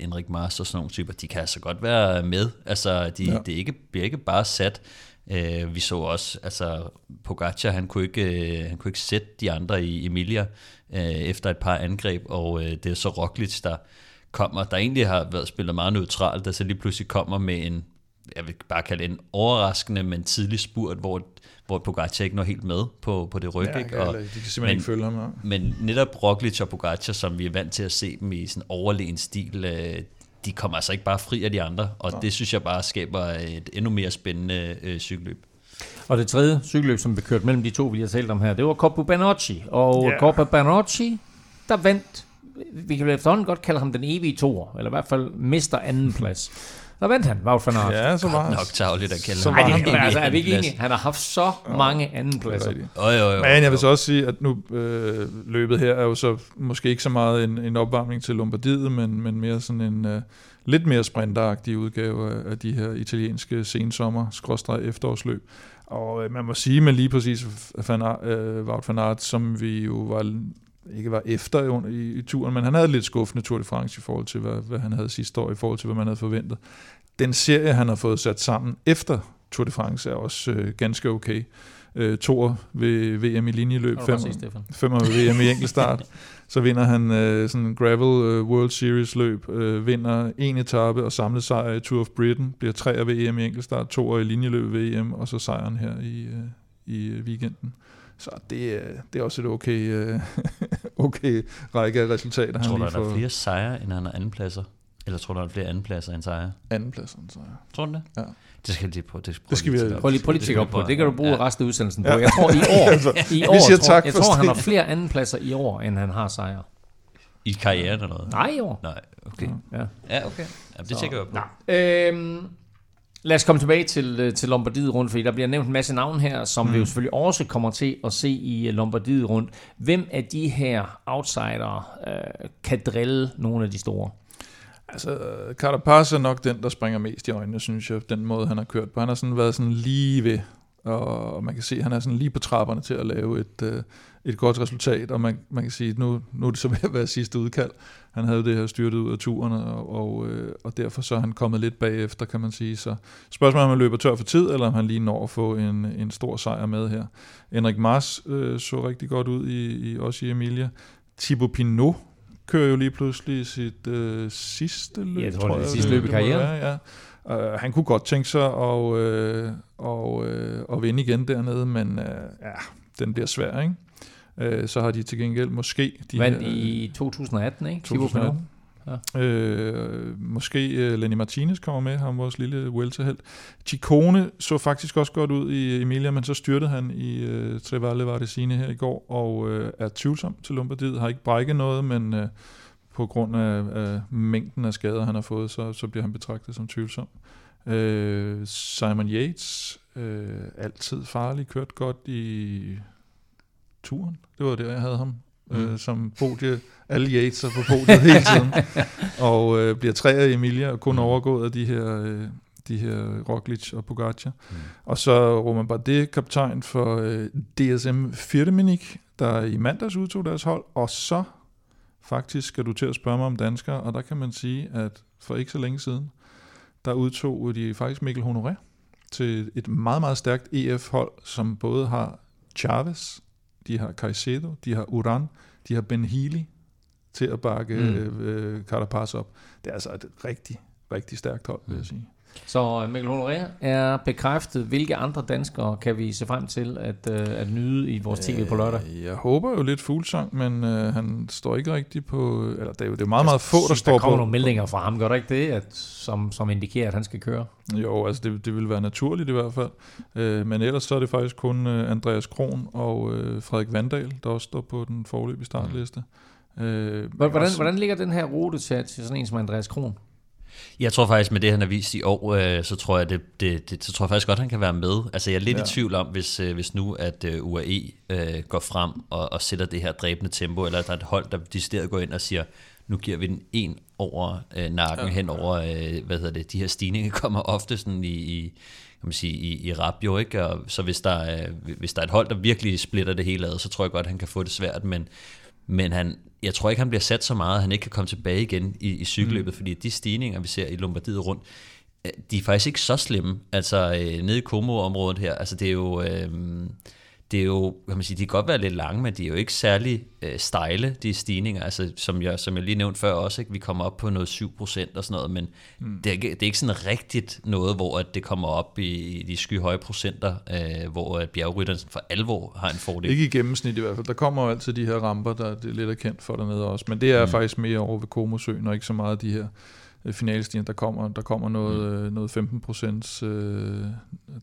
S4: Enrik Mars og sådan nogle typer, de kan altså godt være med. Altså, de, ja. det ikke, bliver ikke bare sat Øh, vi så også, altså Pogacar, han kunne ikke, øh, han kunne ikke sætte de andre i Emilia øh, efter et par angreb, og øh, det er så Roglic, der kommer, der egentlig har været spillet meget neutralt, der så lige pludselig kommer med en, jeg vil bare kalde en overraskende, men tidlig spurt, hvor hvor Pogacar ikke når helt med på, på det ryg.
S3: Ja,
S4: ikke?
S3: Og, de kan simpelthen men, ikke følge ham. Ja.
S4: Men netop Roglic og Pogacar, som vi er vant til at se dem i sådan overlegen stil, øh, de kommer altså ikke bare fri af de andre, og ja. det synes jeg bare skaber et endnu mere spændende øh, cykelløb.
S2: Og det tredje cykelløb, som blev kørt mellem de to, vi har talt om her, det var Coppa Banocchi. Og yeah. Coppa Banocchi, der vandt, vi kan efterhånden godt kalde ham den evige toer, eller i hvert fald mister anden plads. Der vandt han, Wout van Aert.
S3: Ja, så var
S4: nok tageligt at kalde
S2: ham. Nej, det, altså, er vi ikke enige? Han har haft så mange anden pladser.
S4: Jo, jo, jo,
S3: Men jeg vil så også sige, at nu øh, løbet her er jo så måske ikke så meget en, en opvarmning til Lombardiet, men, men mere sådan en øh, lidt mere sprinteragtig udgave af, af de her italienske sensommer-efterårsløb. Og øh, man må sige med lige præcis van, øh, Wout van Aert, som vi jo var ikke var efter i, i turen, men han havde lidt skuffende Tour de France i forhold til, hvad, hvad han havde sidste år, i forhold til, hvad man havde forventet. Den serie, han har fået sat sammen efter Tour de France, er også øh, ganske okay. Øh, Tour ved VM i linjeløb, fem, fem ved VM i enkeltstart. så vinder han øh, sådan en gravel øh, World Series løb, øh, vinder en etape og samlet sejr i Tour of Britain, bliver tre af VM i enkeltstart, to i linjeløb ved VM, og så sejren her i, øh, i weekenden. Så det, det er også et okay, øh, okay række af resultater.
S4: Tror
S3: du,
S4: der er flere sejre, end han har andenpladser? Eller tror du, der er flere andenpladser end sejre?
S3: Andenpladser end sejre.
S4: Tror du det?
S3: Ja.
S4: Det skal lige på. Det,
S3: det skal vi
S2: prøv lige, prøv lige tjekke op på. Det kan du bruge ja. resten af udsendelsen på. Jeg tror i år, i år
S3: vi siger
S2: tror,
S3: tak
S2: jeg tror, han har flere andenpladser i år, end han har sejre.
S4: I karrieren eller noget?
S2: Nej, i år.
S4: Nej, okay. Ja, ja okay. Ja, det tjekker jeg på.
S2: Ja. Øhm, Lad os komme tilbage til, øh, til Lombardiet rundt, fordi der bliver nævnt en masse navne her, som mm. vi jo selvfølgelig også kommer til at se i øh, Lombardiet rundt. Hvem af de her outsider øh, kan drille nogle af de store?
S3: Altså, Carapaz er nok den, der springer mest i øjnene, synes jeg, den måde, han har kørt på. Han har sådan været sådan lige ved, og man kan se, at han er sådan lige på trapperne til at lave et, øh, et godt resultat, og man, man kan sige, at nu, nu er det så ved at være sidste udkald. Han havde det her styrtet ud af turen, og, og, øh, og derfor så er han kommet lidt bagefter, kan man sige. Så spørgsmålet er, om han løber tør for tid, eller om han lige når at få en, en stor sejr med her. Henrik Mars øh, så rigtig godt ud i, i også i Emilia. Thibaut Pinot kører jo lige pludselig sit øh, sidste løb,
S2: Ja, jeg tror, det er sidste løb i karrieren.
S3: være, ja. Uh, han kunne godt tænke sig at, øh, og, øh, at vinde igen dernede, men øh, ja, den bliver svær, ikke? Øh, så har de til gengæld måske... De
S2: Vandt
S3: her,
S2: i 2018, ikke? Thibaut Pinot.
S3: 2018. Ja. Øh, måske øh, Lenny Martinez kommer med, ham vores lille welterhelt. Ciccone så faktisk også godt ud i Emilia, men så styrtede han i øh, Trevalle Vardesine her i går, og øh, er tvivlsom til Lombardiet. Har ikke brækket noget, men øh, på grund af, af mængden af skader, han har fået, så, så bliver han betragtet som tvivlsom. Øh, Simon Yates, øh, altid farlig, kørt godt i turen. Det var der, jeg havde ham. Mm. Øh, som podie, alle Yates er på podiet hele tiden. og øh, bliver træer i Emilia, og kun overgået af de her, øh, de her Roglic og Pogacar. Mm. Og så Roman Bardet, kaptajn for øh, DSM Firmenich, der i mandags udtog deres hold. Og så faktisk skal du til at spørge mig om danskere, og der kan man sige, at for ikke så længe siden, der udtog de faktisk Mikkel Honoré til et meget, meget stærkt EF-hold, som både har Chavez, de har Caicedo, de har Uran, de har Ben Healy til at bakke mm. øh, Carapaz op. Det er altså et rigtig, rigtig stærkt hold, vil jeg sige.
S2: Så øh, Mikkel Honoré er bekræftet. Hvilke andre danskere kan vi se frem til at, øh, at nyde i vores tv på lørdag?
S3: Øh, Jeg håber jo lidt fuglsang, men øh, han står ikke rigtig på... Eller det er jo det er meget, meget få, der
S2: der
S3: står
S2: Der kommer
S3: på...
S2: nogle meldinger fra ham, gør der ikke det, at, som, som indikerer, at han skal køre?
S3: Jo, altså det, det vil være naturligt i hvert fald. Øh, men ellers så er det faktisk kun øh, Andreas Kron og øh, Frederik Vandal, der også står på den forløbige startliste. Øh,
S2: Hvordan,
S3: også-
S2: hvordan ligger den her rute til, til sådan en som Andreas Kron?
S4: Jeg tror faktisk, med det, han har vist i år, øh, så tror jeg, det, det, det, så tror jeg faktisk godt, han kan være med. Altså, jeg er lidt ja. I tvivl om, hvis, øh, hvis nu, at øh, UAE øh, går frem og, og sætter det her dræbende tempo, eller at der er et hold, der decideret går ind og siger, nu giver vi den en over øh, nakken ja. hen over, øh, hvad hedder det, de her stigninger kommer ofte sådan i, i kan man sige, i, i rap jo, ikke? Og så hvis der, er, hvis der er et hold, der virkelig splitter det hele ad, så tror jeg godt, han kan få det svært, men, men han, jeg tror ikke, han bliver sat så meget, at han ikke kan komme tilbage igen i, i cykelløbet, mm. fordi de stigninger, vi ser i Lombardiet rundt, øh, de er faktisk ikke så slemme. Altså øh, nede i Como-området her, altså det er jo... Øh, det er jo, kan man sige, de kan godt være lidt lange, men de er jo ikke særlig øh, stejle, de stigninger, altså som jeg, som jeg lige nævnte før også, ikke? vi kommer op på noget 7% og sådan noget, men mm. det, er, ikke- det er ikke sådan rigtigt noget, hvor at det kommer op i, i de skyhøje procenter, øh, hvor at bjergrytteren sådan for alvor har en fordel.
S3: Ikke i gennemsnit i hvert fald. Der kommer jo altid de her ramper, der det er lidt er kendt for dernede også. Men det er mm. faktisk mere over ved Komosøen, og ikke så meget de her øh, finalestiger. Der kommer, der kommer noget, mm. øh, noget 15 procent, øh,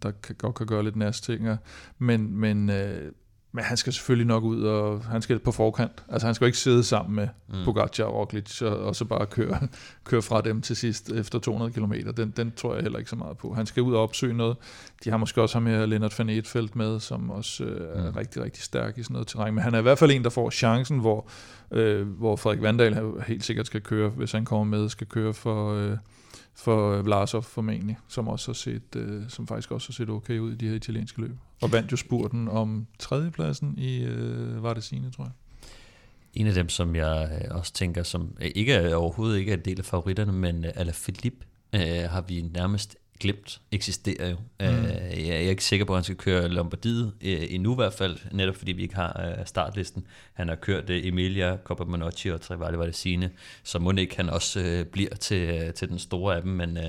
S3: der kan, godt kan gøre lidt næstinger. Men, men, øh, men han skal selvfølgelig nok ud, og han skal på forkant. Altså han skal jo ikke sidde sammen med mm. Pogacar og Roglic, og, og så bare køre, køre fra dem til sidst efter 200 km. Den, den tror jeg heller ikke så meget på. Han skal ud og opsøge noget. De har måske også ham her Lennart van Eetfeldt med, som også øh, er
S4: Mm.
S3: rigtig, rigtig stærk i sådan noget terræn. Men han er i hvert fald en, der får chancen, hvor, øh, hvor Frederik Vandal helt sikkert skal køre, hvis han kommer med, skal køre for, øh, for øh, Vlasov formentlig, som, også har set, øh, som faktisk også har set okay ud i de her italienske løb. Og vandt jo spurten om tredjepladsen i øh, Vardesine, tror jeg.
S4: En af dem, som jeg øh, også tænker, som øh, ikke er, overhovedet ikke er en del af favoritterne, men Alaphilippe øh, har vi nærmest glemt eksisterer jo. Mm. Øh, jeg er ikke sikker på, at han skal køre Lombardiet øh, endnu i hvert fald, netop fordi vi ikke har øh, startlisten. Han har kørt øh, Emilia, Coppa Monocci og Trevali Valdesine, så må ikke han også øh, bliver til, øh, til den store af dem, men... Øh,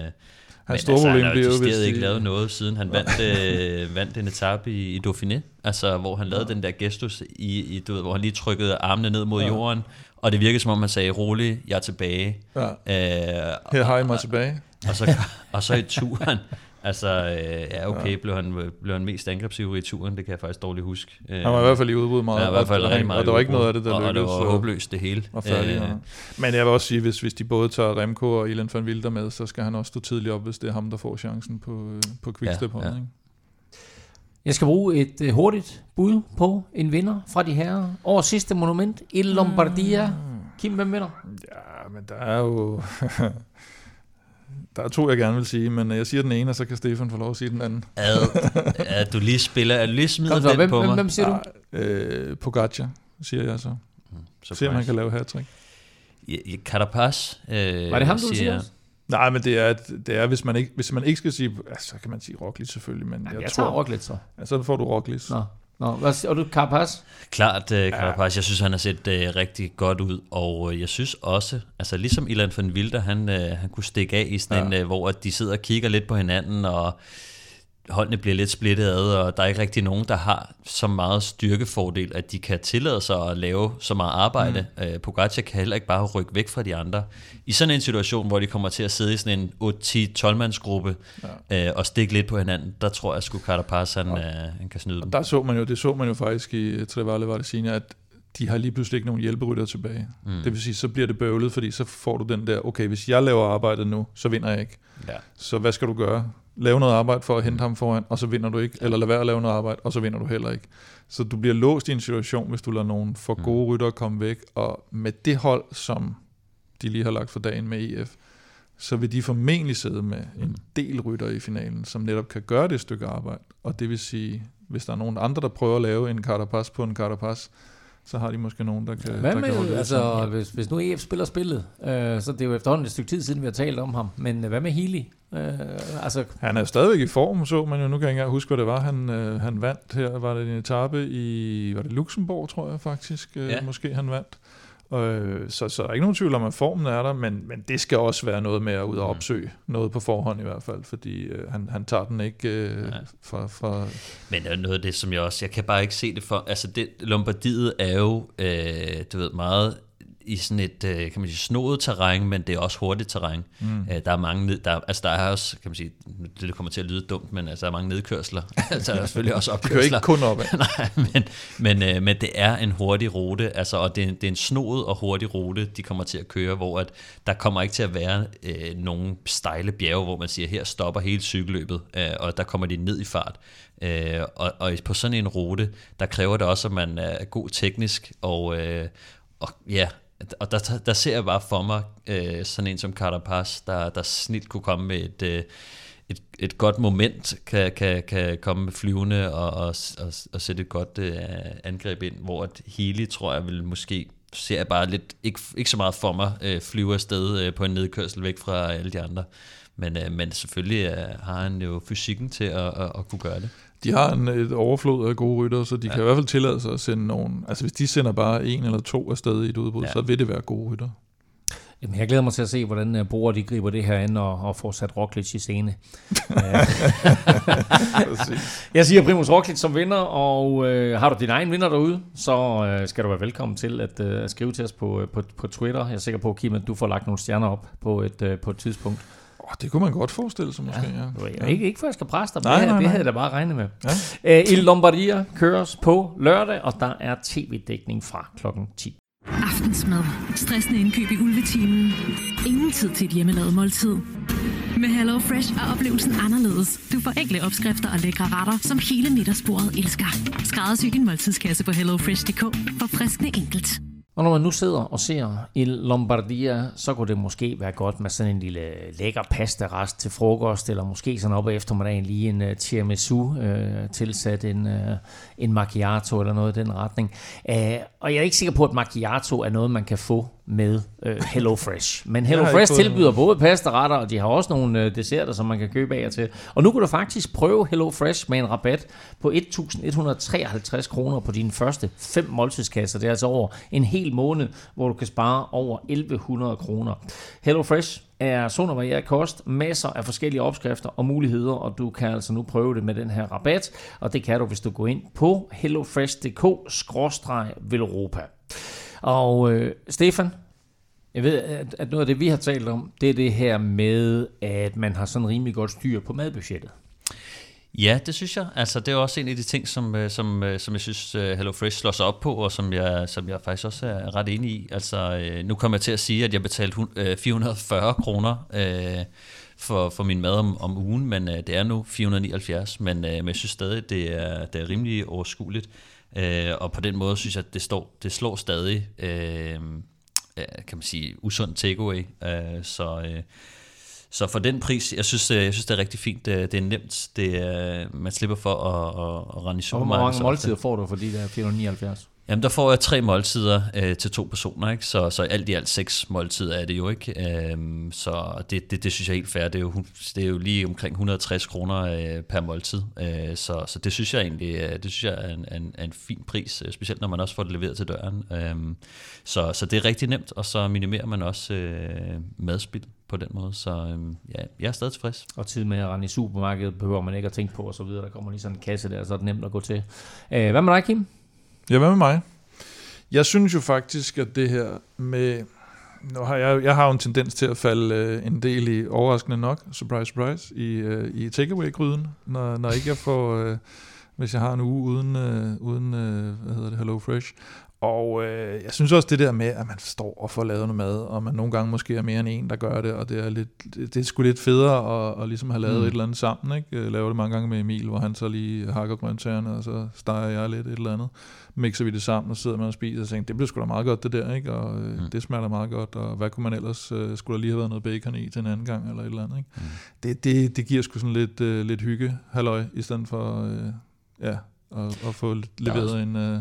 S4: men
S3: store
S4: altså, han har jo
S3: de-
S4: ikke lavet noget, siden han vandt, øh, vandt en etape i, i Dauphiné, altså hvor han lavede den der gestus, i, i, du ved, hvor han lige trykkede armene ned mod
S3: Ja.
S4: jorden, og det virkede som om han sagde, rolig, jeg er tilbage.
S3: Ja.
S4: Øh,
S3: Her har I mig tilbage.
S4: Og så, og så i turen, altså, øh, ja okay, blev han, blev han mest angrebsivrig i turen, det kan jeg faktisk dårligt huske. Øh,
S3: Han var i hvert fald i udbrud meget.
S4: var i hvert fald
S3: og,
S4: rigtig meget
S3: og der var ikke noget af det, der
S4: og,
S3: lykkedes.
S4: Og det var håbløst det hele.
S3: Og færdig,
S4: Øh,
S3: ja. Men jeg vil også sige, hvis, hvis de både tager Remco og Ilan van Wilder med, så skal han også stå tidligt op, hvis det er ham, der får chancen på, øh, på quickstep
S4: Ja, ja.
S3: ikke?
S2: Jeg skal bruge et øh, hurtigt bud på en vinder fra de her. Årets sidste monument, Il Lombardia. Kim, hvem vinder?
S3: Ja, men der er jo... der er to, jeg gerne vil sige, men jeg siger den ene, og så kan Stefan få lov at sige den anden.
S4: Ad, at du lige spiller, at du lige smider
S2: Kom så,
S4: den
S2: hvem,
S4: på
S2: hvem,
S4: mig.
S2: hvem siger du?
S3: Øh, Pogacar, siger jeg så.
S4: Så
S3: Se om han kan lave hat
S4: Ja, ja, Carapaz. Øh,
S2: Var det ham, du
S4: siger
S2: siger?
S3: Nej, men det er, det er hvis, man ikke, hvis man ikke skal sige, altså, så kan man sige Roglic selvfølgelig, men
S2: Jeg,
S3: jeg,
S2: jeg
S3: tror,
S2: tager Roglic så.
S3: ja, så får du Roglic.
S2: Nå. Nå, hvad og du? Carapaz?
S4: Klart, uh, Carapaz. Jeg synes, han har set uh, rigtig godt ud, og uh, jeg synes også, altså ligesom Ilan van Wilder, han, uh, han kunne stikke af i sådan ja. en, uh, hvor de sidder og kigger lidt på hinanden, og holdene bliver lidt splittet ad, og der er ikke rigtig nogen, der har så meget styrkefordel, at de kan tillade sig at lave så meget arbejde. Mm. Uh, Pogacar kan heller ikke bare rykke væk fra de andre. I sådan en situation, hvor de kommer til at sidde i sådan en 8-10-12-mandsgruppe ja. uh, og stikke lidt på hinanden, der tror jeg sgu Carapaz, han, uh, han kan snyde dem.
S3: Og der så man jo, det så man jo faktisk i Trevalle Vardesina, at de har lige pludselig ikke nogen hjælperytter tilbage. Mm. Det vil sige, så bliver det bøvlet, fordi så får du den der, okay, hvis jeg laver arbejdet nu, så vinder jeg ikke.
S4: Ja.
S3: Så hvad skal du gøre? Lave noget arbejde for at hente ham foran, og så vinder du ikke. Eller lad være at lave noget arbejde, og så vinder du heller ikke. Så du bliver låst i en situation, hvis du lader nogen for gode rytter komme væk. Og med det hold, som de lige har lagt for dagen med EF, så vil de formentlig sidde med en del rytter i finalen, som netop kan gøre det stykke arbejde. Og det vil sige, hvis der er nogen andre, der prøver at lave en Carapaz på en Carapaz, så har de måske nogen, der kan,
S2: Hvad
S3: der kan
S2: med, altså, hvis, hvis nu EF spiller spillet, øh, så det er jo efterhånden et stykke tid siden, vi har talt om ham, men øh, hvad med Healy? Øh, altså,
S3: Han er stadigvæk i form, så man jo. Nu kan jeg ikke engang huske, hvad det var, han, øh, han vandt her. Var det en etape i var det Luxembourg, tror jeg faktisk, øh,
S4: Ja.
S3: måske han vandt. Øh, så, så der er ikke nogen tvivl om, at formen er der, men, men det skal også være noget med at ud og opsøge noget på forhånd i hvert fald, fordi øh, han, han tager den ikke øh,
S4: Nej.
S3: fra, fra...
S4: Men er noget af det, som jeg også, jeg kan bare ikke se det for, altså det, Lombardiet er jo, øh, du ved, meget i sådan et, øh, kan man sige, snodet terræn, men det er også hurtigt terræn. Mm. Øh, der er mange, ned, der, altså der er også, kan man sige, det kommer til at lyde dumt, men altså der er mange nedkørsler. altså der er selvfølgelig også
S3: Det kører
S4: opkørsler.
S3: ikke kun op.
S4: Nej, men, men, øh, men det er en hurtig rute, altså, og det er, en- det er en snoet og hurtig rute, de kommer til at køre, hvor at der kommer ikke til at være øh, nogen stejle bjerge, hvor man siger, her stopper hele cykelløbet, øh, og der kommer de ned i fart. Øh, og, og på sådan en rute, der kræver det også, at man er god teknisk, og, øh, og ja, og der, der ser jeg bare for mig øh, sådan en som Carapaz, der, der snilt kunne komme med et, øh, et, et godt moment, kan, kan, kan komme med flyvende og, og, og, og sætte et godt øh, angreb ind, hvor at Healy, tror jeg, vil måske ser jeg bare lidt, ikke, ikke så meget for mig, øh, flyve afsted øh, på en nedkørsel væk fra alle de andre. Men, øh, men selvfølgelig øh, har han jo fysikken til at, at, at kunne gøre det.
S3: De har en, et overflod af gode rytter, så de ja. kan i hvert fald tillade sig at sende nogen... Altså hvis de sender bare en eller to afsted i et udbud,
S4: Ja.
S3: så vil det være gode rytter.
S2: Jamen, jeg glæder mig til at se, hvordan uh, Bore de griber det her an og, og får sat Roglic i scene. Jeg siger Primus Roglic som vinder, og uh, har du din egen vinder derude, så uh, skal du være velkommen til at uh, skrive til os på, uh, på, på Twitter. Jeg er sikker på, Kim, at du får lagt nogle stjerner op på et, uh, på et tidspunkt.
S3: Oh, det kunne man godt forestille sig måske, ja.
S2: Ja. Ikke, ikke for, at jeg skal presse dig,
S3: Nej,
S2: det,
S3: nej,
S2: det
S3: nej.
S2: havde jeg da bare regnet med.
S3: Ja.
S2: Uh, Il Lombardia køres på lørdag, og der er tv-dækning fra klokken 10.
S6: Aftensmad. Stressende indkøb i ulvetimen. Ingen tid til et hjemmelavet måltid. Med Hello Fresh er oplevelsen anderledes. Du får enkle opskrifter og lækre retter, som hele middagsbordet elsker. Skræddersy din måltidskasse på hellofresh.dk for friskende enkelt.
S2: Og når man nu sidder og ser i Lombardia, så kunne det måske være godt med sådan en lille lækker pasta-rest til frokost, eller måske sådan op eftermiddagen lige en uh, tiramisu, uh, tilsat en, uh, en macchiato eller noget i den retning. Uh, og jeg er ikke sikker på, at macchiato er noget, man kan få med uh, Hello Fresh. Men Hello Fresh tilbyder både pasta-retter, og de har også nogle uh, desserter, som man kan købe af og til. Og nu kan du faktisk prøve Hello Fresh med en rabat på 1.153 kroner på dine første fem måltidskasser. Det er altså over en hel måned, hvor du kan spare over 1.100 kroner. Hello Fresh er sund og varieret kost, masser af forskellige opskrifter og muligheder, og du kan altså nu prøve det med den her rabat, og det kan du, hvis du går ind på hellofresh.dk-velropa. Og øh, Stefan, jeg ved, at, noget af det, vi har talt om, det er det her med, at man har sådan rimelig godt styr på madbudgettet.
S4: Ja, det synes jeg. Altså, det er også en af de ting, som, øh, som, øh, som jeg synes, Hello HelloFresh slår sig op på, og som jeg, som jeg faktisk også er ret enig i. Altså, nu kommer jeg til at sige, at jeg betalte 440 kroner øh, for, for min mad om, om ugen, men øh, det er nu 479, men, øh, men jeg synes stadig, det er, det er rimelig overskueligt. Øh, og på den måde synes jeg, at det, står, det slår stadig øh, kan man sige, usund takeaway. Øh, så, øh, så for den pris, jeg synes, øh, jeg synes det er rigtig fint. Det, det er nemt. Det er, man slipper for at, at, at rende i
S2: Og hvor
S4: supermarkedet.
S2: mange måltider får du for de der 479?
S4: Jamen, der får jeg tre måltider øh, til to personer, ikke? Så, så alt i alt seks måltider er det jo ikke. Øhm, så det, det, det synes jeg er helt fair. Det er jo, det er jo lige omkring 160 kroner øh, per måltid. Øh, så, så det synes jeg egentlig øh, det synes jeg er en, en, en fin pris, øh, specielt når man også får det leveret til døren. Øhm, så, så det er rigtig nemt, og så minimerer man også øh, madspild på den måde. Så øh, ja, jeg er stadig tilfreds.
S2: Og tid med at rende i supermarkedet behøver man ikke at tænke på og så videre. Der kommer lige sådan en kasse der, så er det nemt at gå til. Øh, hvad med dig, Kim?
S3: Ja, hvad med mig? Jeg synes jo faktisk, at det her med... Nu har jeg, jeg har jo en tendens til at falde øh, en del i, overraskende nok, surprise, surprise, i, øh, i takeaway-gryden, når, når ikke jeg får... Øh, hvis jeg har en uge uden, øh, uden øh, hvad hedder det, Hello Fresh. Og øh, jeg synes også det der med, at man står og får lavet noget mad, og man nogle gange måske er mere end en, der gør det, og det er, lidt, det, er sgu lidt federe at, at ligesom have lavet
S2: Mm.
S3: et eller andet sammen. Ikke? Jeg laver det mange gange med Emil, hvor han så lige hakker grøntsagerne, og så steger jeg lidt et eller andet. Mixer vi det sammen, og sidder man og spiser, og tænker, det bliver sgu da meget godt det der, ikke? og øh,
S4: Mm.
S3: det smager da meget godt, og hvad kunne man ellers, øh, skulle der lige have været noget bacon i til en anden gang, eller et eller andet. Ikke?
S4: Mm.
S3: Det, det, det giver sgu sådan lidt, øh, lidt hygge, halløj, i stedet for øh, ja, at, at få leveret en, øh,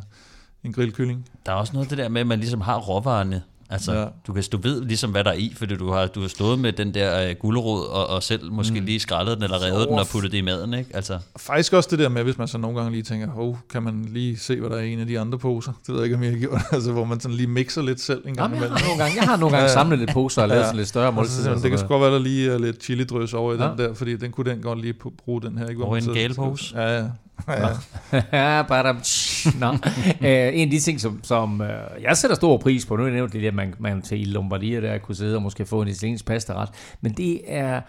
S3: en grillkylling.
S4: Der er også noget af det der med, at man ligesom har råvarerne. Altså, ja. Du, kan, du ved ligesom, hvad der er i, fordi du har, du har stået med den der øh, gulerod, og, og selv måske mm. Lige skrællet den, eller revet den og puttet det i maden, ikke? Altså,
S3: Faktisk også det der med, hvis man så nogle gange lige tænker, oh, kan man lige se, hvad der er i en af de andre poser? Det ved jeg ikke, om jeg har gjort. Altså, hvor man sådan lige mixer lidt selv en gang
S2: Jamen, jeg
S3: imellem.
S2: har nogle gange, jeg har nogle gange samlet lidt poser og lavet
S3: Ja.
S2: sådan lidt større
S3: Og så
S2: måltider.
S3: siger man,
S2: og
S3: det kan sgu godt være, der lige er lidt chili-drøs over i
S2: Ja.
S3: den der, fordi den kunne den godt lige bruge den her. Ikke? Hvor
S4: i en
S3: så-
S4: galepose?
S3: Ja, ja. Ja,
S2: bare Nå. Øh, en af de ting, som, som øh, jeg sætter stor pris på, nu er det nævnt det der, man, man til Lombardia der kunne sidde og måske få en italiensk pastaret, men det er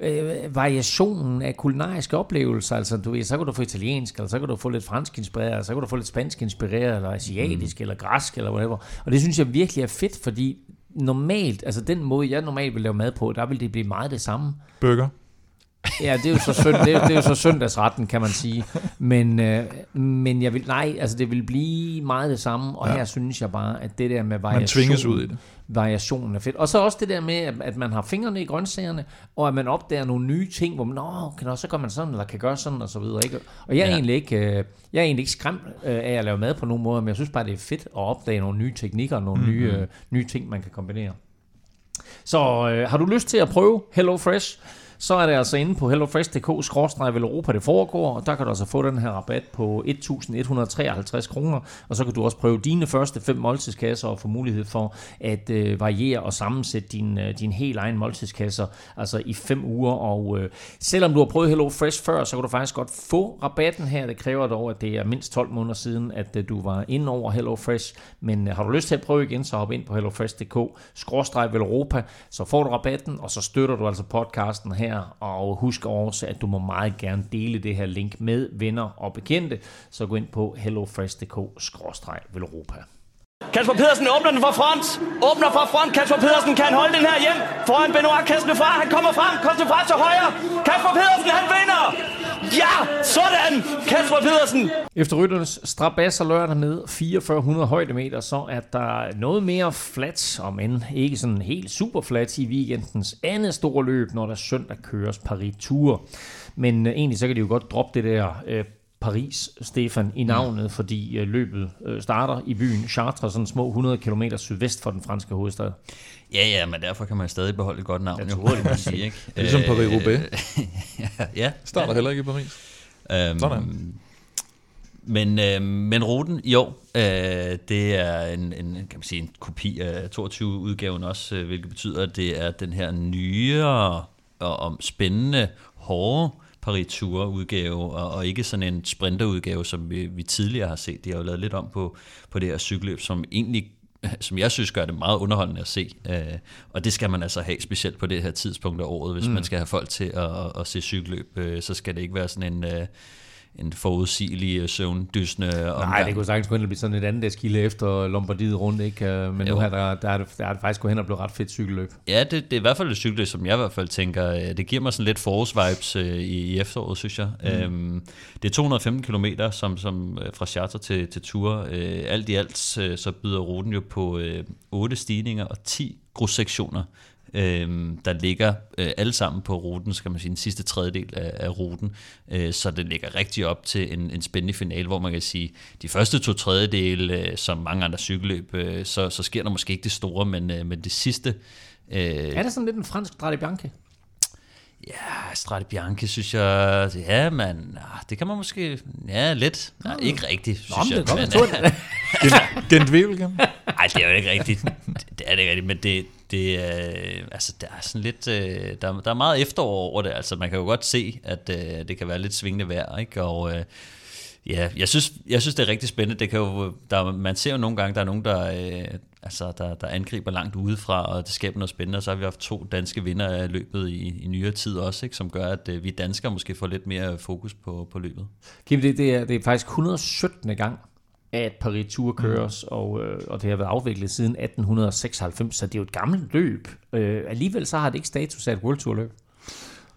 S2: øh, variationen af kulinariske oplevelser. Altså, du ved, så kan du få italiensk, eller så kan du få lidt fransk inspireret, så kan du få lidt spansk inspireret, eller asiatisk, mm. eller græsk, eller whatever. Og det synes jeg virkelig er fedt, fordi normalt, altså den måde, jeg normalt vil lave mad på, der vil det blive meget det samme.
S3: Burger.
S2: Ja, det er jo så, synd, det er, det er jo så søndagsretten, kan man sige. Men, øh, men jeg vil, nej, altså det vil blive meget det samme, og ja. Her synes jeg bare, at det der med variation,
S3: Man tvinges ud i det.
S2: variationen er fedt. Og så også det der med, at, at man har fingrene i grøntsagerne, og at man opdager nogle nye ting, hvor man, nå, okay, nå, så gør man sådan, eller kan gøre sådan, og så videre. Ikke? Og jeg er,
S4: Ja.
S2: egentlig ikke, øh, jeg er egentlig ikke skræmt øh, af at lave mad på nogen måde, men jeg synes bare, det er fedt at opdage nogle nye teknikker, og nogle mm-hmm. nye, øh, nye ting, man kan kombinere. Så øh, har du lyst til at prøve Hello Fresh, så er det altså inde på hellofresh.dk-europa det foregår, og der kan du altså få den her rabat på 1.153 kroner, og så kan du også prøve dine første fem måltidskasser og få mulighed for at øh, variere og sammensætte din, øh, din helt egen måltidskasser, altså i fem uger, og øh, selvom du har prøvet Hello Fresh før, så kan du faktisk godt få rabatten her, det kræver dog, at det er mindst 12 måneder siden, at øh, du var inde over Hello Fresh, men øh, har du lyst til at prøve igen, så hop ind på hellofresh.dk-europa, så får du rabatten, og så støtter du altså podcasten her, og husk også, at du må meget gerne dele det her link med venner og bekendte, så gå ind på hellofresh.dk-velropa.
S7: Kasper Pedersen åbner den fra front. Åbner fra front. Kasper Pedersen kan holde den her hjem. Foran Benoit Kastefra. Han kommer frem. Kastefra til højre. Kasper Pedersen, han vinder. Ja, sådan. Kasper Pedersen.
S2: Efter rytternes strabasser lørdag ned 4400 højdemeter, så er der noget mere flat, om end ikke sådan helt super flat i weekendens andet store løb, når der søndag køres Paris Tour. Men øh, egentlig så kan de jo godt droppe det der øh, Paris, Stefan, i navnet, fordi øh, løbet øh, starter i byen Chartres, sådan små 100 km sydvest for den franske hovedstad.
S4: ja, ja, men derfor kan man stadig beholde et godt navn. jo,
S2: Naturligvis.
S4: kan man sige, ikke?
S3: Det er ligesom Paris-Roubaix.
S4: ja, ja.
S3: Starter heller ikke i Paris.
S4: Øhm,
S3: Sådan.
S4: Men, øh, men ruten i år, øh, det er en, en, kan man sige, en kopi af 22-udgaven også, øh, hvilket betyder, at det er den her nye og, og om spændende, hårde Paris Tour udgave, og, og ikke sådan en sprinterudgave, som vi, vi tidligere har set. De har jo lavet lidt om på, på det her cykelløb, som egentlig som jeg synes gør det meget underholdende at se. Øh, og det skal man altså have, specielt på det her tidspunkt af året, hvis mm. man skal have folk til at, at, se cykelløb. Øh, så skal det ikke være sådan en, øh, en forudsigelig øh, søvndysende omgang.
S2: Nej, det kunne sagtens gå hen og blive sådan et andet skille efter Lombardiet rundt, ikke? Øh, Men
S4: Jo.
S2: nu her, der, der, er det, der er det faktisk gået hen og blevet ret fedt cykelløb.
S4: Ja, det, det er i hvert fald et cykel, som jeg i hvert fald tænker, øh, det giver mig sådan lidt forårsvibes øh, i, i efteråret, synes jeg. Mm. Øhm, det er 215 km som, som, fra charter til, til Tour. Øh, alt i alt så byder ruten jo på øh, 8 stigninger og 10 grussektioner, øh, der ligger øh, alle sammen på ruten, skal man sige, den sidste tredjedel af, af ruten. Øh, så det ligger rigtig op til en, en spændende finale, hvor man kan sige, de første to tredjedele, øh, som mange andre cykelløb, øh, så, så sker der måske ikke det store, men, øh, men det sidste, Øh,
S2: Er det sådan lidt en fransk Strade Bianche?
S4: ja, Strade Bianche, synes jeg, ja, man, ah, det kan man måske, ja, lidt. Nej, ikke rigtigt, synes
S2: Nå, men
S4: jeg.
S2: det er
S4: men,
S2: godt, jeg
S3: Gent, Wevelgem.
S4: Nej, det er jo ikke rigtigt. Det, det er det ikke rigtigt, men det, det er, altså, der er sådan lidt, øh, der, der er meget efterår over det, altså man kan jo godt se, at øh, det kan være lidt svingende vejr, ikke? Og øh, ja, jeg synes, jeg synes, det er rigtig spændende. Det kan jo, der, man ser jo nogle gange, der er nogen, der, øh, altså, der, der angriber langt udefra, og det skaber noget spændende, og så har vi haft to danske vinder af løbet i, i nyere tid også, ikke? som gør, at øh, vi danskere måske får lidt mere fokus på, på løbet.
S2: Kim, det, det, er, det er faktisk 117. gang, at Paris Tour køres, mm. og, øh, og det har været afviklet siden 1896, så det er jo et gammelt løb. Øh, alligevel så har det ikke status af et World Tour løb.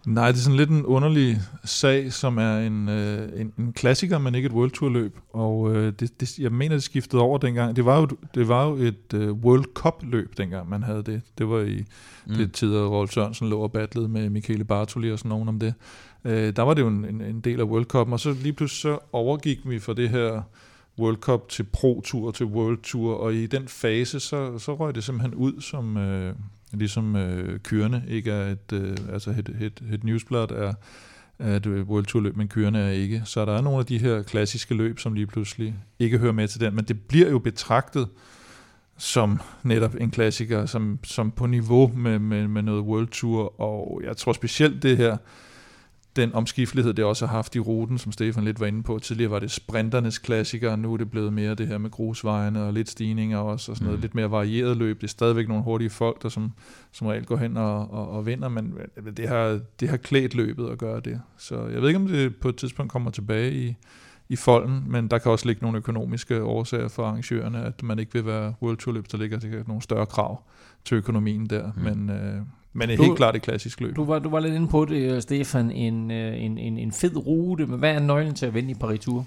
S3: Nej, det er sådan lidt en underlig sag, som er en, øh, en, en klassiker, men ikke et World Tour løb. Og øh, det, det, jeg mener, det skiftede over dengang. Det var jo, det var jo et øh, World Cup løb, dengang man havde det. Det var i mm. det tider, Rolf Sørensen lå og battlede med Michele Bartoli og sådan nogen om det. Øh, der var det jo en, en, en del af World Cup, og så lige pludselig så overgik vi fra det her World Cup til Pro Tour til World Tour, og i den fase, så, så røg det simpelthen ud som... Øh, ligesom øh, kørende ikke øh, altså, er et, øh, altså et, et, et newsblad er, at World Tour løb, men kørende er ikke. Så der er nogle af de her klassiske løb, som lige pludselig ikke hører med til den, men det bliver jo betragtet som netop en klassiker, som, som på niveau med, med, med noget World Tour, og jeg tror specielt det her, den omskiftelighed, det også har haft i ruten, som Stefan lidt var inde på. Tidligere var det sprinternes klassiker, nu er det blevet mere det her med grusvejene og lidt stigninger også, og sådan noget
S4: Mm.
S3: lidt mere varieret løb. Det er stadigvæk nogle hurtige folk, der som, som regel går hen og, og, og vinder, men det har, det har klædt løbet at gøre det. Så jeg ved ikke, om det på et tidspunkt kommer tilbage i, i folden, men der kan også ligge nogle økonomiske årsager for arrangørerne, at man ikke vil være World Tour løb, der ligger sikkert nogle større krav til økonomien der,
S4: Mm.
S3: men, øh, men det er
S2: Du-
S3: helt klart et klassisk løb.
S2: Du var, du var lidt inde på det, øh, Stefan. En, øh, en, en, en fed rute, men hvad er nøglen til at vinde i Paris Tour?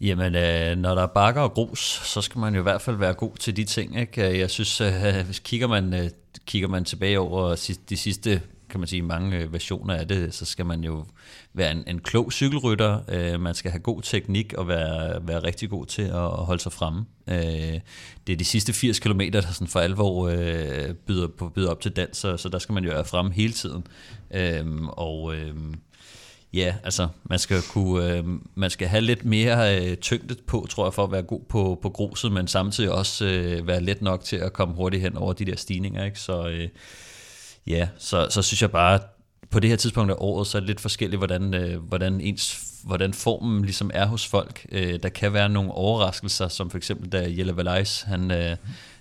S4: Jamen, øh, når der er bakker og grus, så skal man jo i hvert fald være god til de ting. Ikke? Jeg synes, øh, hvis kigger man, øh, kigger man tilbage over de sidste kan man sige, mange øh, versioner af det, så skal man jo være en, en klog cykelrytter. Øh, man skal have god teknik og være, være rigtig god til at, at holde sig fremme. Øh, det er de sidste 80 km, der sådan for alvor øh, byder, på, byder op til dans, så, så der skal man jo være fremme hele tiden. Øh, og... Øh, Ja, altså man skal kunne, øh, man skal have lidt mere øh, tyngde på, tror jeg, for at være god på, på gruset, men samtidig også øh, være let nok til at komme hurtigt hen over de der stigninger, ikke? Så øh, ja, så, så synes jeg bare, på det her tidspunkt af året, så er det lidt forskelligt, hvordan, øh, hvordan, ens, hvordan formen ligesom er hos folk. Øh, der kan være nogle overraskelser, som for eksempel da Jelle Valais, han, øh,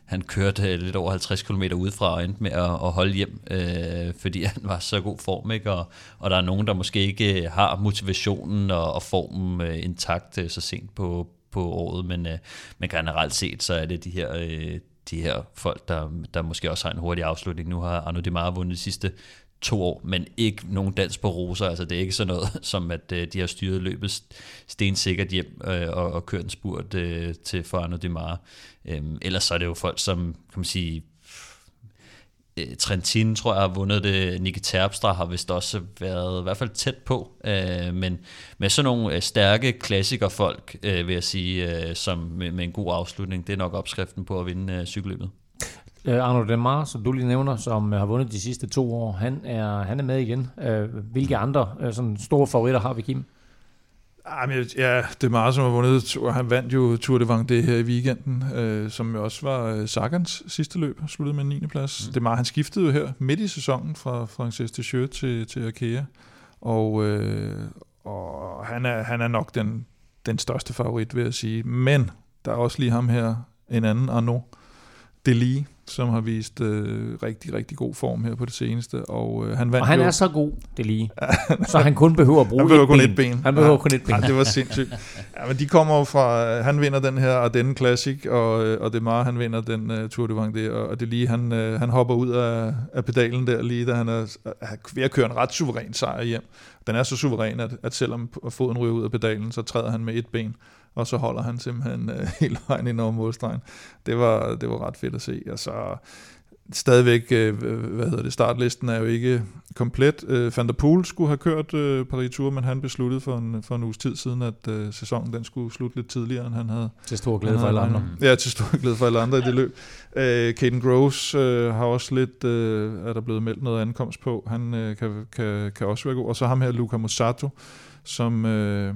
S4: han kørte øh, lidt over 50 km udefra og endte med at, at holde hjem, øh, fordi han var så god form, ikke? Og, og der er nogen, der måske ikke øh, har motivationen og, og formen øh, intakt øh, så sent på, på året, men, øh, men generelt set, så er det de her, øh, de her folk, der, der måske også har en hurtig afslutning. Nu har Arno Demare vundet de sidste to år, men ikke nogen dans på roser. Altså det er ikke sådan noget, som at øh, de har styret løbet stensikkert hjem øh, og, og kørt en spurt øh, til for Arno Demare. Øhm, ellers så er det jo folk, som kan man sige, øh, Trentin, tror jeg, har vundet det. Nicky Terpstra har vist også været i hvert fald tæt på. Øh, men med sådan nogle øh, stærke klassikerfolk, øh, vil jeg sige, øh, som med, med en god afslutning, det er nok opskriften på at vinde øh, cykelløbet.
S2: Øh, Arno Demar, som du lige nævner, som øh, har vundet de sidste to år, han er, han er med igen. Øh, hvilke andre øh, sådan store favoritter har vi, Kim?
S3: Men jeg- ja, det er meget, som har vundet. Han vandt jo Tour de Vendée her i weekenden, øh, som jo også var øh, Sagans sidste løb, sluttede med en 9. plads. Mm. Det er meget, han skiftede jo her midt i sæsonen fra Frances Deschamps til, til Arkea, og, øh, og han, er, han er nok den, den største favorit, vil jeg sige. Men der er også lige ham her, en anden Arnaud Deli, som har vist øh, rigtig, rigtig god form her på det seneste. Og øh, han vandt
S2: Og han
S3: jo,
S2: er så god, det lige. Så han kun behøver at bruge
S3: han behøver
S2: et
S3: kun
S2: ben.
S3: et ben.
S2: Han behøver
S3: Ja.
S2: kun et ben.
S3: Ja, det var sindssygt. Ja, men de kommer fra, han vinder den her Ardennes Classic, og, øh, og det er meget, han vinder den uh, Tour de Vendée, og, og det lige, han, uh, han hopper ud af, af pedalen der lige, da han er, er ved at køre en ret suveræn sejr hjem. Den er så suveræn, at, at selvom foden ryger ud af pedalen, så træder han med et ben, og så holder han simpelthen uh, hele vejen ind over målstregen. Det var, det var ret fedt at se, og så stadigvæk, øh, hvad hedder det, startlisten er jo ikke komplet. Øh, Van der Poel skulle have kørt øh, Paris-Tour, men han besluttede for en, for en uges tid siden, at øh, sæsonen den skulle slutte lidt tidligere, end han havde.
S2: Til stor glæde for alle andre.
S3: Ja, til stor glæde for alle andre i det løb. Øh, Caden Groves øh, har også lidt, øh, er der blevet meldt noget ankomst på. Han øh, kan, kan, kan også være god. Og så ham her, Luca Musato, som... Øh,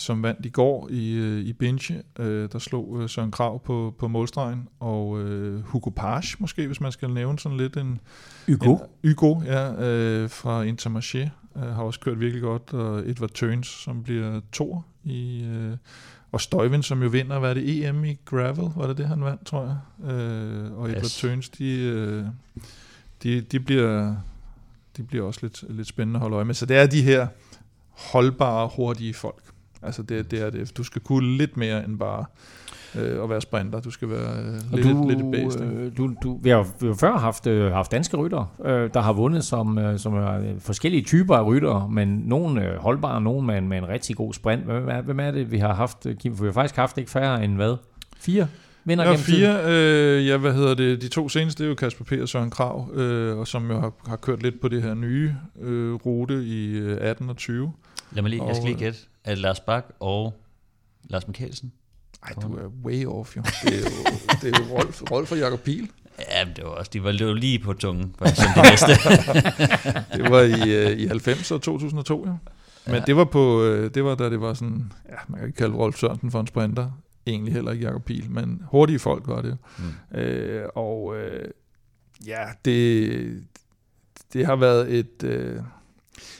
S3: som vandt i går i, øh, i Binche, øh, der slog øh, Søren Krav på, på målstregen, og øh, Hugo Page måske, hvis man skal nævne sådan lidt en...
S2: Hugo?
S3: En, Hugo, ja, øh, fra Intermarché, øh, har også kørt virkelig godt, og Edward Tøns, som bliver to i... Øh, og Støjvind, som jo vinder, hvad er det, EM i gravel, var det det, han vandt, tror jeg. Øh, og Edward
S4: Yes.
S3: Tøns, de, øh, de, de, bliver, de bliver også lidt, lidt spændende at holde øje med. Så det er de her holdbare, hurtige folk. Altså det, det er det. Du skal kunne lidt mere end bare øh, at være sprinter. Du skal være øh,
S2: Og
S3: lidt,
S2: du,
S3: lidt et bæst. ikke?
S2: øh, du, du, vi har jo vi har før haft, øh, haft danske ryttere, øh, der har vundet som, øh, som er øh, forskellige typer af ryttere, men nogle øh, holdbare, nogle med, en- med en rigtig god sprint. Hvem er, hvem er det, vi har haft, øh, Kim? For vi har faktisk haft ikke færre end hvad? Fire vinder
S3: Ja, fire. Øh, ja, hvad hedder det? De to seneste, det er jo Kasper P. og Søren Krav, øh, og som jo har, har kørt lidt på det her nye øh, rute i øh, 18 og 20.
S4: Lad mig lige, jeg skal
S3: Og,
S4: lige gætte. Er det Lars Bak og Lars Mikkelsen?
S3: Ej, du er way off, jo. Det er jo, det er jo Rolf, Rolf og Jacob Pihl.
S4: Ja, men det var også, de var, det var lige på tungen, for som det næste.
S3: Det var i, øh, i 90 og 2002, jo. Men
S4: Ja.
S3: det var på, øh, det var da det var sådan, ja, man kan ikke kalde Rolf Sørensen for en sprinter. Egentlig heller ikke Jacob Pihl, men hurtige folk var det.
S4: Mm.
S3: Øh, og øh, ja, det, det har været et... Øh,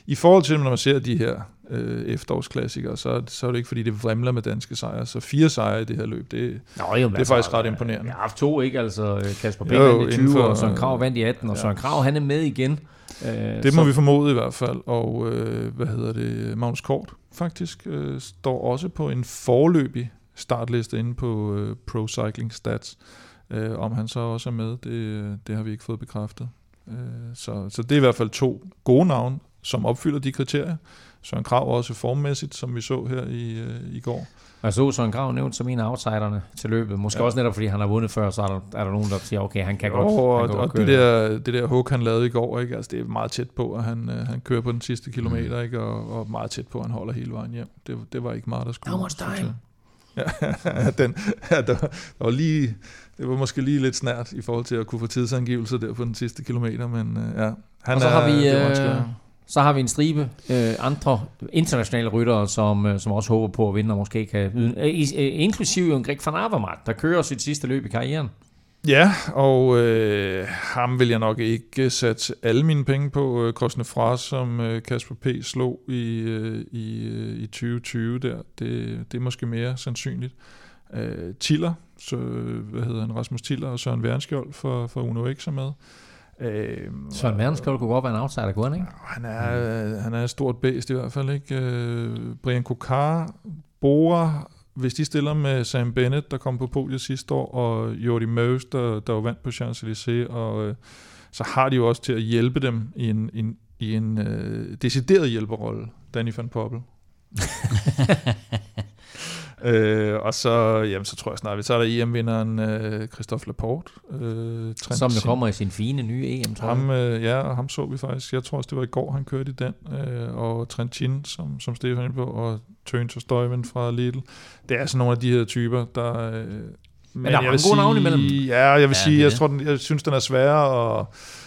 S3: I forhold til, når man ser de her øh, efterårsklassikere, så, så er det ikke, fordi det vrimler med danske sejre. Så fire sejre i det her løb, det,
S2: Nå, jo,
S3: det er faktisk ret imponerende.
S2: Jeg har haft to, ikke? Altså øh, Kasper vandt i
S3: inden
S2: 20,
S3: for-
S2: og Søren Krav vandt i 18, og. Søren Krav, han er med igen. Øh,
S3: Det må vi formode i hvert fald, og øh, hvad hedder det, Magnus Kort faktisk øh, står også på en forløbig startliste inde på øh, Pro Cycling Stats. Øh, om han så også er med, det, det har vi ikke fået bekræftet. Øh, så, så det er i hvert fald to gode navne, som opfylder de kriterier. Søren Krav også formmæssigt, som vi så her i, øh, i går.
S2: Og jeg så Søren Krav nævnt som en af outsiderne til løbet. Måske
S3: Ja.
S2: også netop, fordi han har vundet før, så er der, er der nogen, der siger, okay, han kan godt,
S3: og,
S2: han kan
S3: og,
S2: godt
S3: og det, der, det der hug, han lavede i går, ikke? Altså, det er meget tæt på, at han, øh, han kører på den sidste kilometer,
S2: Mm.
S3: ikke? Og, og meget tæt på, at han holder hele vejen hjem. Det, det var ikke meget, der skulle
S2: How much
S3: skulle
S2: time?
S3: Ja, den, ja der, der, var lige, det var måske lige lidt snært i forhold til at kunne få tidsangivelser der på den sidste kilometer, men øh, ja. Han
S2: og så har, vi,
S3: det
S2: så har vi en stribe øh, andre internationale ryttere, som, øh, som også håber på at vinde, og måske kan yde, øh, øh, inklusive en Greg van Avermaet, der kører sit sidste løb i karrieren.
S3: Ja, og øh, ham vil jeg nok ikke sætte alle mine penge på. Øh, Krosne Fra, som øh, Kasper P. slog i, øh, i, øh, i 2020 der, det, det er måske mere sandsynligt. Øh, Tiller, så, øh, hvad hedder han, Rasmus Tiller og Søren Værnskjold for, for Uno X er med. Øh,
S2: Søren Verdenskjold kunne godt være en outsider, kunne han ikke?
S3: han er, øh, han er et stort bæst i hvert fald, ikke? Øh, Brian Kokar, Bora, hvis de stiller med Sam Bennett, der kom på podiet sidste år, og Jordi Meus, der, der var vandt på Champs-Élysées, og øh, så har de jo også til at hjælpe dem i en, en, i en øh, decideret hjælperrolle, Danny van Poppel. øh, og så, jamen, så tror jeg snart, så er der EM-vinderen øh, Christophe Laporte. Øh,
S2: Som jo kommer i sin fine nye EM, tror jeg.
S3: ham, øh, ja, og ham så vi faktisk. Jeg tror også, det var i går, han kørte i den. Øh, og Trentin, som, som Stefan er på, og Tøns og Støjven fra Lidl. Det er sådan nogle af de her typer, der... Øh, men,
S2: der er
S3: jeg
S2: mange gode navne imellem.
S3: Ja, jeg vil
S4: Ja,
S3: sige, jeg, tror, den, jeg synes, den er sværere, og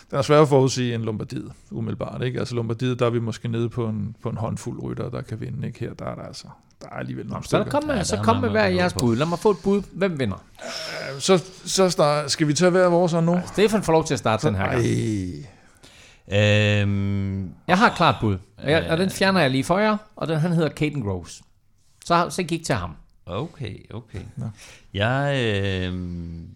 S3: den er sværere at forudsige end Lombardiet, umiddelbart. Ikke? Altså Lombardiet, der er vi måske nede på en, på en håndfuld rytter, der kan vinde. Ikke? Her der er der altså der er alligevel nogle
S2: Så kom med,
S4: Ja,
S2: så kom med
S4: man
S2: hver jeres bud. Lad mig få et bud. Hvem vinder?
S3: Så, så start, skal vi tage hver vores så nu?
S2: Stefan får lov til at starte den her gang.
S3: Ej.
S4: øhm,
S2: Jeg har et klart bud, og, jeg, og den fjerner jeg lige for jer, og den, han hedder Caden Groves. Så, så gik til ham.
S4: okay, okay.
S3: Nå.
S4: Jeg, øhm,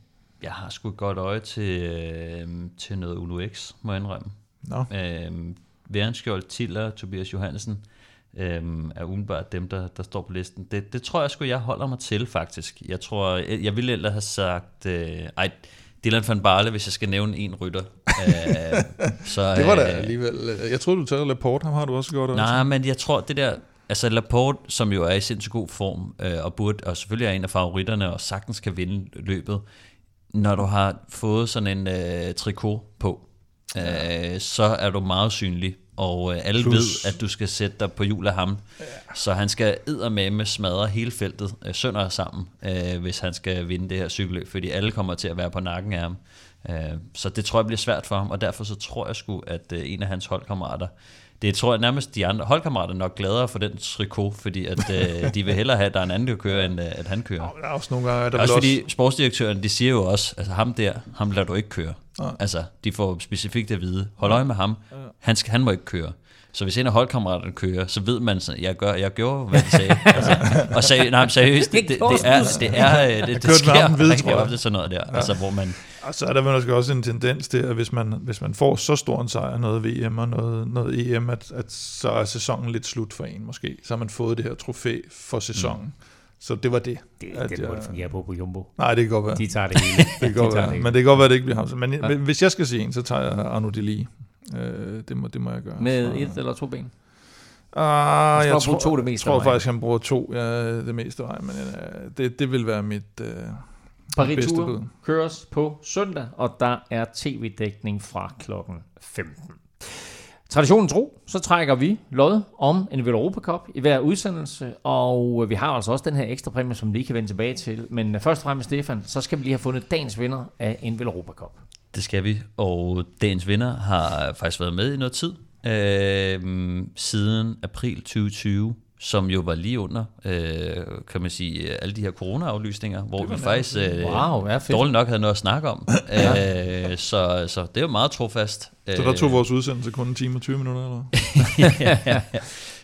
S4: jeg har sgu et godt øje til, øh, til noget Uno X, må jeg indrømme.
S3: Nå.
S4: Øh, Værenskjold, Tiller, Tobias Johansen øh, er umiddelbart dem, der, der står på listen. Det, det tror jeg sgu, jeg holder mig til, faktisk. Jeg tror, jeg, jeg ville ellers have sagt... Øh, ej, Dylan van Barle, hvis jeg skal nævne en rytter. øh, så,
S3: Det var da
S4: øh,
S3: alligevel... øh, Jeg troede, du tager Laporte, ham har du også øje
S4: Nej, men jeg tror, det der... Altså Laporte, som jo er i sindssygt god form, øh, og, burde, og selvfølgelig er en af favoritterne, og sagtens kan vinde løbet, når du har fået sådan en øh, trikot på, øh, så er du meget synlig, og øh, alle
S3: Plus-
S4: ved, at du skal sætte dig på hjul af ham. Ja. Så han skal med smadre hele feltet øh, sønder og sammen, øh, hvis han skal vinde det her cykelløb, fordi alle kommer til at være på nakken af ham. Øh, så det tror jeg bliver svært for ham, og derfor så tror jeg sgu, at øh, en af hans holdkammerater, det tror jeg nærmest de andre holdkammerater er nok gladere for den trikot, fordi at, øh, de vil hellere have, at der er en anden, der kører, end at han kører.
S3: Der er også nogle gange, der
S4: Også fordi sportsdirektøren, de siger jo også, altså ham der, ham lader du ikke køre.
S3: Nej.
S4: Altså, de får specifikt at vide, hold øje med ham, han, skal, han må ikke køre. Så hvis en af holdkammeraterne kører, så ved man sådan, jeg, gør, jeg gjorde, hvad de sagde. altså, og sag, nej, seriøst, det, det, det, er, det, er, øh, det, det
S3: ham
S4: sker
S3: ved,
S4: rigtig ofte sådan noget der. Ja. Altså, hvor man,
S3: Og så er der måske også en tendens til, at hvis man, hvis man får så stor en sejr, noget VM og noget, noget EM, at, at så er sæsonen lidt slut for en måske. Så har man fået det her trofæ for sæsonen. Mm. Så det var det.
S2: Det,
S3: at
S2: det må det fungere på på Jumbo.
S3: Nej, det kan godt være.
S2: De tager det hele.
S3: Det kan godt
S2: De
S3: være.
S2: det
S3: Men det kan godt være, at det ikke bliver ham. Men ja. hvis jeg skal sige en, så tager jeg Arno Deli. Øh, det, må, det må jeg gøre.
S2: Med
S3: Så-
S2: et eller to ben.
S3: Ah,
S2: Jeg
S3: jeg
S2: tror,
S3: tror,
S2: to det meste
S3: tror
S2: af vejen.
S3: faktisk, han bruger to ja, det meste vejen, men øh, det, det vil være mit øh,
S2: Paris
S3: bedste
S2: Tour
S3: bud.
S2: køres på søndag, og der er tv-dækning fra klokken 15. Traditionen tro, så trækker vi lod om en Europa Cup i hver udsendelse, og øh, vi har altså også den her ekstra præmie, som vi lige kan vende tilbage til. Men øh, først og fremmest, Stefan, så skal vi lige have fundet dagens vinder af en Europa Cup.
S4: Det skal vi, og dagens vinder har faktisk været med i noget tid, øh, siden april 2020, som jo var lige under, øh, kan man sige, alle de her corona-aflysninger, hvor vi faktisk øh,
S2: Wow, ja, fedt.
S4: dårligt nok havde noget at snakke om. øh, så, så det er jo meget trofast.
S3: Så der tog vores udsendelse kun en time og 20 minutter, eller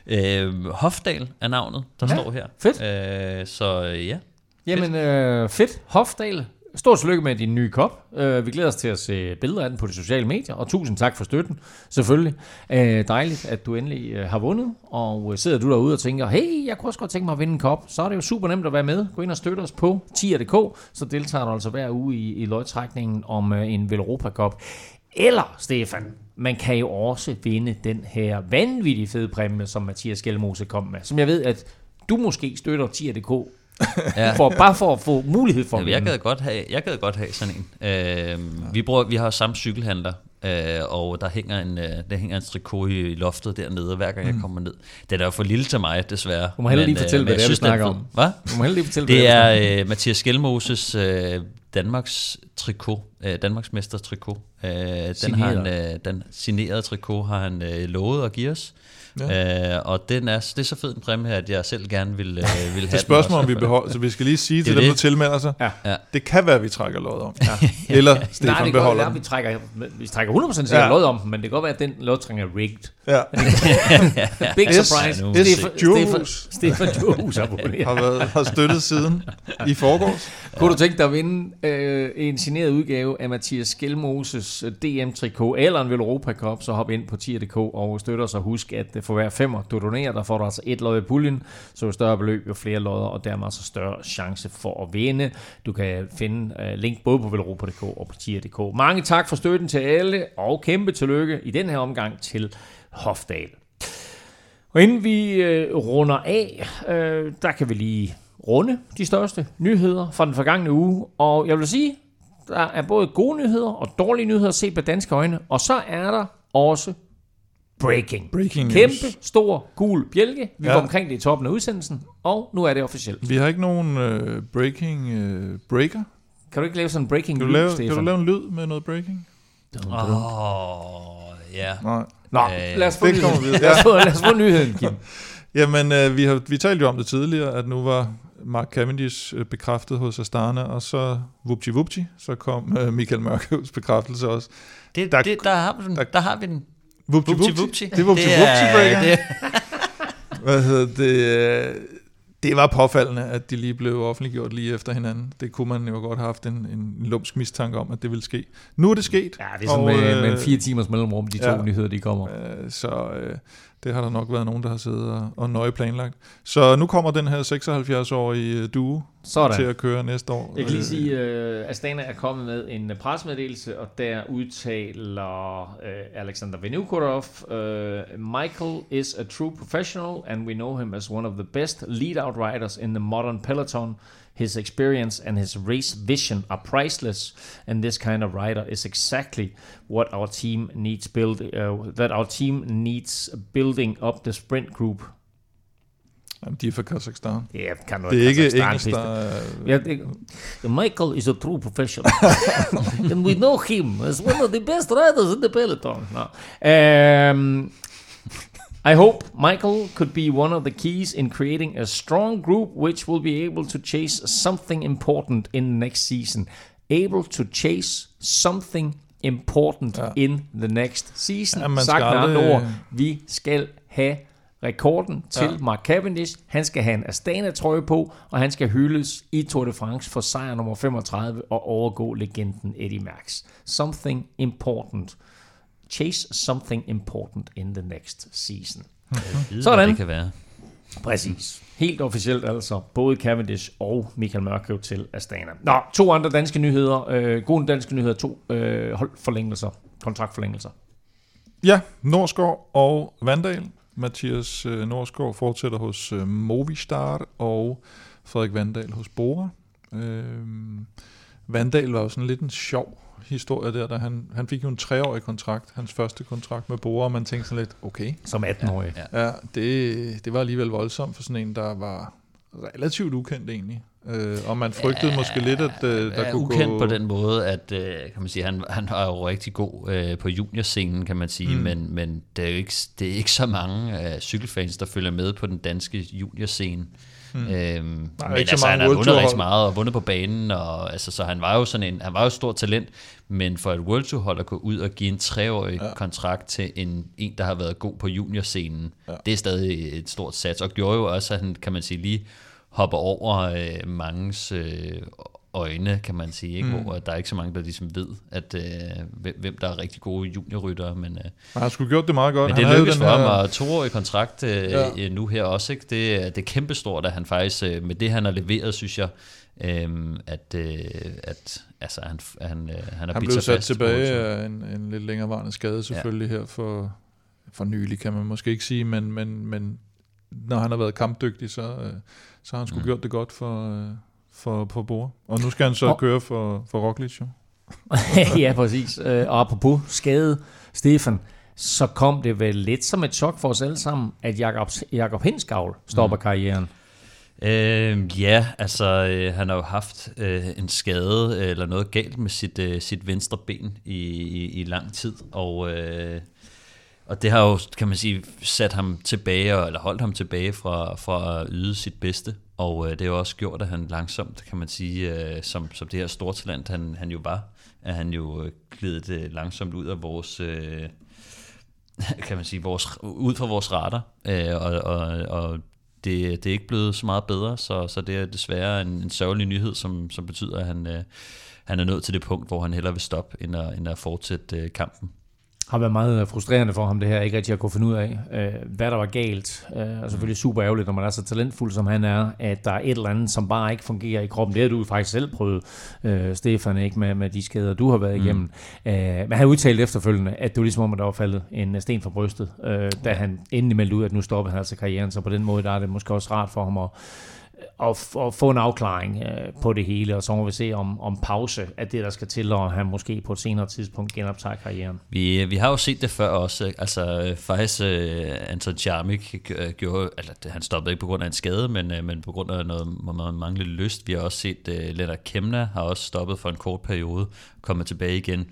S3: hvad?
S4: øh, Hofdal er navnet, der
S2: Ja,
S4: står her.
S2: fedt.
S4: Øh, så øh, ja,
S2: Jamen, øh, fedt. Hofdal. Stort tillykke med din nye kop. Øh, vi glæder os til at se billeder af den på de sociale medier, og tusind tak for støtten, selvfølgelig. Øh, dejligt, at du endelig øh, har vundet, og øh, sidder du derude og tænker, hey, jeg kunne også godt tænke mig at vinde en kop, så er det jo super nemt at være med. Gå ind og støtte os på tier.dk, så deltager du altså hver uge i, i lodtrækningen om en Velropa Cup. Eller, Stefan, man kan jo også vinde den her vanvittige fede præmie, som Mathias Gjelmose kom med, som jeg ved, at du måske støtter tier.dk,
S4: Ja.
S2: for, bare for at få mulighed for
S4: Jamen, jeg gad godt have, jeg gad godt have sådan en. Øh, vi, bruger, vi har jo samme cykelhandler, øh, og der hænger en, øh, der hænger en trikot i, i loftet dernede, hver gang jeg kommer ned. Den er jo for lille til mig, desværre.
S2: Du må hellere
S4: Men,
S2: lige fortælle,
S4: øh,
S2: hvad
S4: men
S2: det er, vi snakker om.
S4: Hvad?
S2: Du må hellere lige fortælle,
S4: Det
S2: hvad det
S4: er øh, Mathias Skelmoses øh, Danmarks trikot, øh, Danmarks mesters trikot. Øh, den har han, øh, den signerede trikot har han øh, lovet at give os. Ja. Øh, og den er, det er så fed en præmie her, at jeg selv gerne vil, øh, vil have
S3: Det er spørgsmål, om vi beholder, så vi skal lige sige
S4: Det
S3: til dem, der tilmelder sig,
S2: Ja.
S4: Ja.
S3: det kan være, at vi trækker lod om. Ja. Eller Stefan
S2: Nej, det
S3: beholder den.
S2: vi trækker, vi trækker 100% sikkert
S3: Ja.
S2: lod om den, men det kan godt være, at den lodtrækning er rigged.
S3: Ja.
S2: Big
S3: S-
S2: surprise.
S4: nu.
S3: S.
S2: Stefan. Stefan, Djurhus har
S3: været, har støttet siden i forgårs.
S2: Kunne du tænke dig at vinde øh, en signeret udgave af Mathias Skelmoses øh, DM-trikot eller en Velropa Cup, så hop ind på tier.dk og støt os og husk, at øh, for hver femmer du donerer, der får du altså et lod i puljen, så jo større beløb, jo flere lodder, og dermed så større chance for at vinde. Du kan finde øh, link både på velropa.dk og på tier.dk. Mange tak for støtten til alle, og kæmpe tillykke i den her omgang til Hofdal. Og inden vi øh, runder af, øh, der kan vi lige runde de største nyheder fra den forgangne uge. Og jeg vil sige, der er både gode nyheder og dårlige nyheder set på danske øjne. Og så er der også breaking.
S3: Breaking news.
S2: Kæmpe, stor, gul bjælke. Vi
S3: Ja.
S2: var omkring det i toppen af udsendelsen, og nu er det officielt.
S3: Vi har ikke nogen øh, breaking øh, breaker.
S2: Kan du ikke lave sådan en breaking
S3: Kan du,
S2: lyd,
S3: lave,
S2: Stefan?
S3: kan du lave en lyd med noget breaking?
S4: Åh, ja.
S3: Nej.
S2: Nå,
S4: Øh,
S2: lad os få
S3: det
S2: nyheden. Lad os få, lad os få nyheden, Kim.
S3: Jamen, øh, vi, har, vi talte jo om det tidligere, at nu var Mark Cavendish øh, bekræftet hos Astana, og så vupti vupti, så kom øh, Michael Mørkøvs bekræftelse også.
S4: Det,
S3: Der-
S4: der, det, der, har vi den,
S3: der-
S4: der har vi den.
S3: Vupti
S4: Vupti,
S3: vupti. Det er vupti
S4: Det
S3: vupti
S4: er-
S3: breaker.
S4: det-
S3: Hvad hedder det? øh, det var påfaldende, at de lige blev offentliggjort lige efter hinanden. Det kunne man jo godt have haft en, en lumsk mistanke om, at det ville ske. Nu er det sket.
S2: Ja, det er sådan
S3: og,
S2: med, med
S3: øh,
S2: en fire timers mellemrum, de to
S3: ja.
S2: nyheder, de kommer.
S3: Øh, så øh, det har der nok været nogen, der har siddet og, og nøje planlagt. Så nu kommer den her 76-årige duo
S2: Sådan.
S3: til at køre næste år.
S2: Jeg kan lige
S3: Øh,
S2: sige, at uh, Astana er kommet med en uh, pressemeddelelse, og der udtaler uh, Alexander Venukorov, uh, Michael is a true professional, and we know him as one of the best lead-out riders in the modern peloton. His experience and his race vision are priceless, and this kind of rider is exactly what our team needs build uh, that our team needs building up the sprint group.
S3: Jamen, de er fra Kazakhstan.
S2: Ja, kan du
S3: Det er ikke engelsk, der er...
S2: Ja, det, Michael is a true professional. and we know him as one of the best riders in the peloton. No. Um, I hope Michael could be one of the keys in creating a strong group which will be able to chase something important in the next season. Able to chase something important
S3: Ja.
S2: in the next season.
S3: Ja, man
S2: Sagt med andre ord, vi skal have rekorden til
S3: Ja.
S2: ja. Mark Cavendish. Han skal have en Astana-trøje på, og han skal hyldes i Tour de France for sejr nummer 35 og overgå legenden Eddie Merckx. Something important. Chase something important in the next season.
S4: Vide,
S2: Sådan.
S4: Det kan være.
S2: Præcis. Helt officielt altså. Både Cavendish og Michael Mørkøv til Astana. Nå, to andre danske nyheder. Øh, gode danske nyheder. To øh, holdforlængelser. Kontraktforlængelser.
S3: Ja, Norsgaard og Vandal. Mathias øh, Norsgaard fortsætter hos øh, Movistar, og Frederik Vandal hos Bora. Øh, Vandal var jo sådan lidt en sjov historie der, da han, han fik jo en treårig kontrakt, hans første kontrakt med Bora, og man tænkte sådan lidt, okay,
S2: Som 18-årig.
S4: Ja,
S2: Ja.
S3: ja, det, det var alligevel voldsomt for sådan en, der var relativt ukendt egentlig. Øh, og man frygtede ja, måske lidt, at øh, der
S4: er
S3: kunne
S4: ukendt
S3: gå...
S4: på den måde, at øh, kan man sige, han, han var jo rigtig god øh, på juniorscenen, kan man sige, mm. men, men det, er jo ikke, det er ikke så mange øh, cykelfans, der følger med på den danske juniorscene. Mm. Øhm, men
S3: ikke så
S4: altså, han har vundet
S3: Tour
S4: rigtig meget og vundet på banen, og altså, så han var jo sådan en, han var jo et stort talent, men for et World Tour hold at gå ud og give en treårig ja. kontrakt til en, en, der har været god på juniorscenen, ja. det er stadig et stort sats, og gjorde jo også, at han, kan man sige, lige hopper over øh, mangens øh, øjne, kan man sige, ikke? Mm. hvor der er ikke så mange, der ligesom ved, at, øh, hvem- der er rigtig gode juniorryttere, men, øh,
S3: Han har sgu gjort det meget godt.
S4: men
S3: han
S4: det
S3: havde
S4: lykkedes for ham, og toårig kontrakt øh,
S3: Ja.
S4: ja. nu her også, ikke? Det, er- det er kæmpestort, at han faktisk, øh, med det han har leveret, synes jeg, øh, at, øh, at altså, han, han, øh, han har
S3: Han blev
S4: sig
S3: sat tilbage af en, en lidt længerevarende skade selvfølgelig ja. her for, for nylig, kan man måske ikke sige, men, men, men når han har været kampdygtig, så, øh, så har han sgu mm. gjort det godt for, øh, for, for Bor. Og nu skal han så
S2: Og-
S3: køre for, for Roglic, jo.
S2: ja, præcis. Øh, Og apropos skade, Stefan, så kom det vel lidt som et chok for os alle sammen, at Jakob, Jakob Hinskavl stopper mm. karrieren.
S4: Øh, ja, altså øh, han har jo haft øh, en skade øh, eller noget galt med sit, øh, sit venstre ben i, i, i lang tid, og, øh, og det har jo, kan man sige, sat ham tilbage, eller holdt ham tilbage fra, fra at yde sit bedste, og øh, det har jo også gjort, at han langsomt, kan man sige, øh, som, som det her stortalent, han, han jo var, at han jo øh, glidet øh, langsomt ud af vores... Øh, kan man sige, vores, ud fra vores retter, øh, og, og, og det, det er ikke blevet så meget bedre, så, så det er desværre en, en sørgelig nyhed, som, som betyder, at han, øh, han er nået til det punkt, hvor han hellere vil stoppe, end at, end at fortsætte øh, kampen
S2: har været meget frustrerende for ham, det her, ikke rigtig at kunne finde ud af, øh, hvad der var galt. Øh, og selvfølgelig super ærgerligt, når man er så talentfuld, som han er, at der er et eller andet, som bare ikke fungerer i kroppen. Det har du faktisk selv prøvet, øh, Stefan, ikke med, med de skader, du har været igennem. Øh, men han udtalte efterfølgende, at det var ligesom om, at der var faldet en sten fra brystet, øh, da han endelig meldte ud, at nu stopper han altså karrieren. Så på den måde, der er det måske også rart for ham at at, at få en afklaring øh, på det hele, og så må vi se om, om pause er det, der skal til, og han måske på et senere tidspunkt genoptager karrieren.
S4: Vi, vi har jo set det før også. Altså øh, faktisk øh, Anton Charmik øh, gjorde, altså han stoppede ikke på grund af en skade, men, øh, men på grund af noget man manglende lyst. Vi har også set, øh, Lennart Kemna har også stoppet for en kort periode, kommet tilbage igen.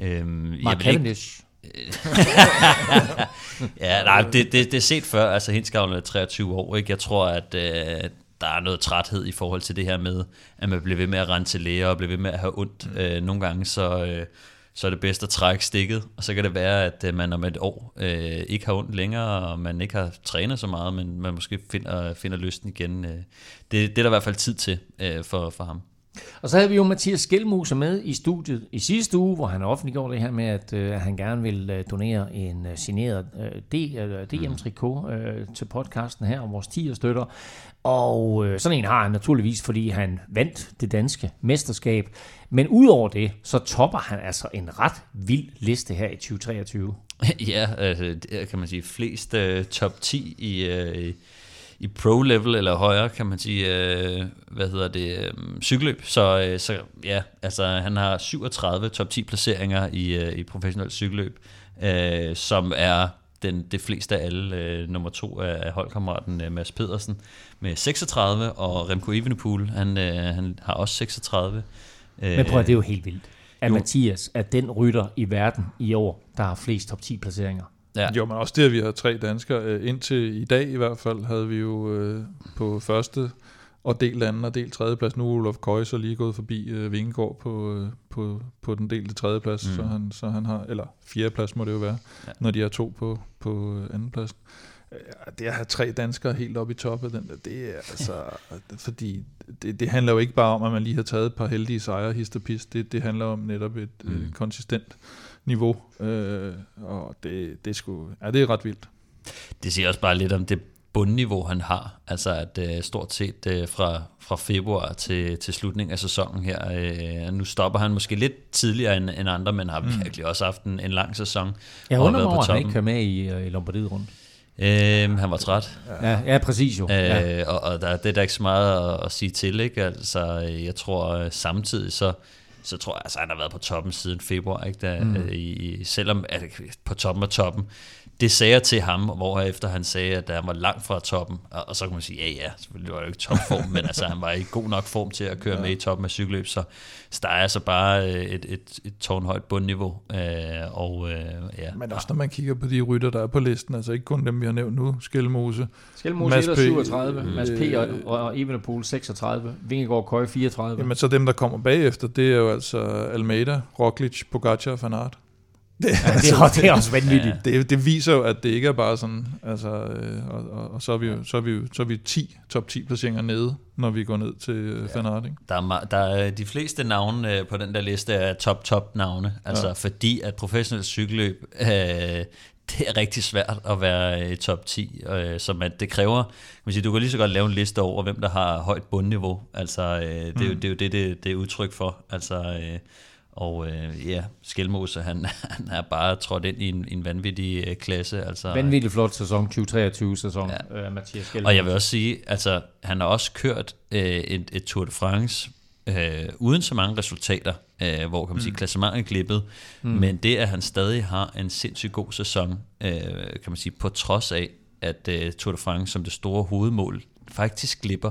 S4: Øhm,
S2: Mark Cavendish.
S4: Ja, nej, det, det, det er set før. Altså, Hinskavlen er 23 år, ikke? Jeg tror, at øh, der er noget træthed i forhold til det her med, at man bliver ved med at rende til læger og bliver ved med at have ondt. Mm. Øh, nogle gange så, øh, så er det bedst at trække stikket, og så kan det være, at øh, man om et år øh, ikke har ondt længere, og man ikke har trænet så meget, men man måske finder, finder lysten igen. Øh. Det, det er der i hvert fald tid til øh, for, for ham.
S2: Og så havde vi jo Mathias Skelmose med i studiet i sidste uge, hvor han offentliggjorde det her med, at øh, han gerne vil øh, donere en øh, signeret øh, D, øh, DM-trikot øh, til podcasten her om vores 10 støtter. Og øh, sådan en har han naturligvis, fordi han vandt det danske mesterskab. Men udover det, så topper han altså en ret vild liste her i 2023.
S4: ja, altså, det kan man sige, flest øh, top 10 i, øh, i pro-level eller højere, kan man sige, øh, hvad hedder det, øh, cykelløb. Så, øh, så ja, altså han har 37 top 10 placeringer i, øh, i professionelt cykelløb, øh, som er den, det fleste af alle. Uh, nummer to er holdkammeraten uh, Mads Pedersen med 36, og Remco Evenepoel, han, uh, han har også 36.
S2: Men prøv at det er jo helt vildt. At jo. Mathias er den rytter i verden i år, der har flest top 10 placeringer.
S3: Ja. Jo, men også det, at vi har tre danskere. Indtil i dag i hvert fald havde vi jo øh, på første og del anden og del tredje plads. Nu er Olof Køjs lige gået forbi øh, Vingegaard på, øh, på, på den delte tredje plads, mm. så, han, så han har, eller fjerde plads må det jo være, ja. når de er to på, på anden plads. Det at have tre danskere helt op i toppen, den der, det er altså, fordi det, det handler jo ikke bare om, at man lige har taget et par heldige sejre, hist og pis. Det, det handler om netop et mm. øh, konsistent niveau, øh, og det, det, er sgu, ja, det er ret vildt.
S4: Det siger også bare lidt om det bundniveau, han har. Altså at øh, stort set øh, fra, fra februar til, til slutningen af sæsonen her, øh, nu stopper han måske lidt tidligere end, end andre, men har mm. virkelig også haft en, en lang sæson.
S2: Jeg undrer mig over, at han ikke kører med i, øh, i Lombardiet rundt.
S4: Øhm, han var træt.
S2: Ja, ja præcis jo. Øh,
S4: ja. Og, og der, det er der ikke så meget at, at sige til, ikke? Altså, jeg tror øh, samtidig så, så tror jeg, altså, han har været på toppen siden februar, ikke? Da, mm. øh, i, selvom at, på toppen af toppen det sagde jeg til ham, hvor efter han sagde, at han var langt fra toppen, og, og så kan man sige, ja ja, selvfølgelig var det jo ikke topform, men altså han var i god nok form til at køre ja. med i toppen af cykelløb, så, så der er altså bare øh, et, et, et tårnhøjt bundniveau. Øh, og, øh, ja.
S3: Men også når man kigger på de rytter, der er på listen, altså ikke kun dem, vi har nævnt nu, Skelmose,
S2: Skelmose Mads P, 37, øh, Mads P og, og Evenepoel 36, Vingegaard Køje 34.
S3: Jamen så dem, der kommer bagefter, det er jo altså Almeida, Roglic, Pogacar og Van Aert.
S2: Det, ja, altså, det, er, det er også vanvittigt.
S3: Ja. Det, det viser jo, at det ikke er bare sådan, altså, øh, og, og, og så, er vi jo, så, er vi jo, så er vi 10, top 10 placeringer nede, når vi går ned til øh, ja. Fanart, ikke?
S4: Der er, der er de fleste navne øh, på den der liste er top, top navne, altså ja. fordi at professionelt cykelløb, øh, det er rigtig svært at være i top 10, øh, så man, det kræver, man siger, du kan lige så godt lave en liste over, hvem der har højt bundniveau, altså øh, det, mm. er jo, det er jo det, det, det er udtryk for, altså øh, og øh, ja, Skelmose, han, han er bare trådt ind i en, en vanvittig øh, klasse. Altså,
S2: vanvittig flot sæson, 2023-sæson, ja. øh, Mathias Skelmose.
S4: Og jeg vil også sige, altså han har også kørt øh, et, et Tour de France øh, uden så mange resultater, øh, hvor kan man sige, mm. klassementet er glippet, mm. men det, at han stadig har en sindssygt god sæson, øh, kan man sige, på trods af, at øh, Tour de France som det store hovedmål faktisk glipper,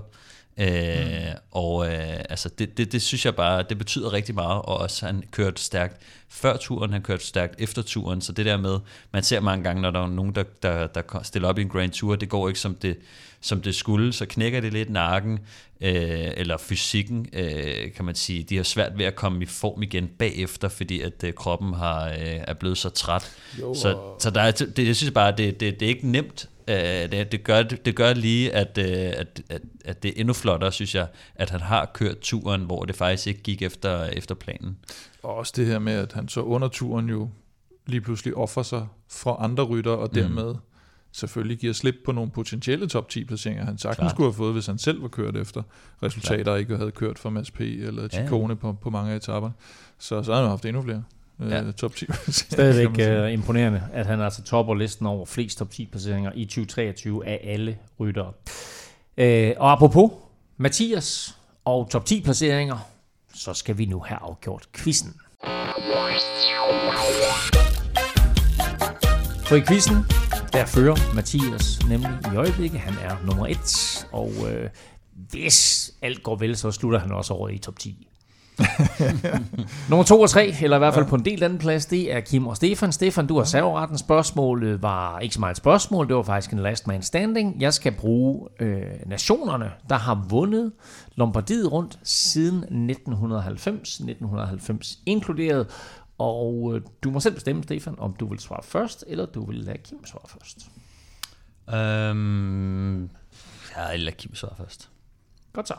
S4: Øh, mm. Og øh, altså det, det, det synes jeg bare, det betyder rigtig meget, og også han kørte stærkt før turen, han kørte stærkt efter turen, så det der med, man ser mange gange, når der er nogen, der, der, der stiller op i en Grand Tour, det går ikke som det, som det skulle, så knækker det lidt nakken, øh, eller fysikken, øh, kan man sige, de har svært ved at komme i form igen bagefter, fordi at øh, kroppen har, øh, er blevet så træt. Jo, så, så der er, det, jeg synes bare, det, det, det er ikke nemt Øh, det, det, gør, det gør lige, at, øh, at, at, at det er endnu flottere, synes jeg, at han har kørt turen, hvor det faktisk ikke gik efter, efter planen.
S3: Og også det her med, at han så under turen jo lige pludselig offer sig fra andre rytter, og dermed mm. Selvfølgelig giver slip på nogle potentielle top 10 placeringer, han sagtens Klar. skulle have fået, hvis han selv var kørt efter resultater, Klar. ikke havde kørt for Mads P. eller Chikone ja. på, på mange af etaperne. Så, så har han haft endnu flere øh, ja. top 10
S2: Stadigvæk uh, imponerende, at han altså topper listen over flest top 10 placeringer i 2023 af alle ryttere. Uh, og apropos Mathias og top 10 placeringer, så skal vi nu have afgjort quizzen. For i quizzen, der fører Mathias nemlig i øjeblikket. Han er nummer 1, og øh, hvis alt går vel, så slutter han også over i top 10. Nummer to og tre, eller i hvert fald ja. på en del anden plads, det er Kim og Stefan. Stefan, du har serveretten. Spørgsmålet var ikke så meget et spørgsmål, det var faktisk en last man standing. Jeg skal bruge øh, nationerne, der har vundet Lombardiet rundt siden 1990, 1990 inkluderet. Og øh, du må selv bestemme, Stefan, om du vil svare først, eller du vil lade Kim svare først.
S4: Øhm, ja, eller Kim svarer først.
S2: Godt så.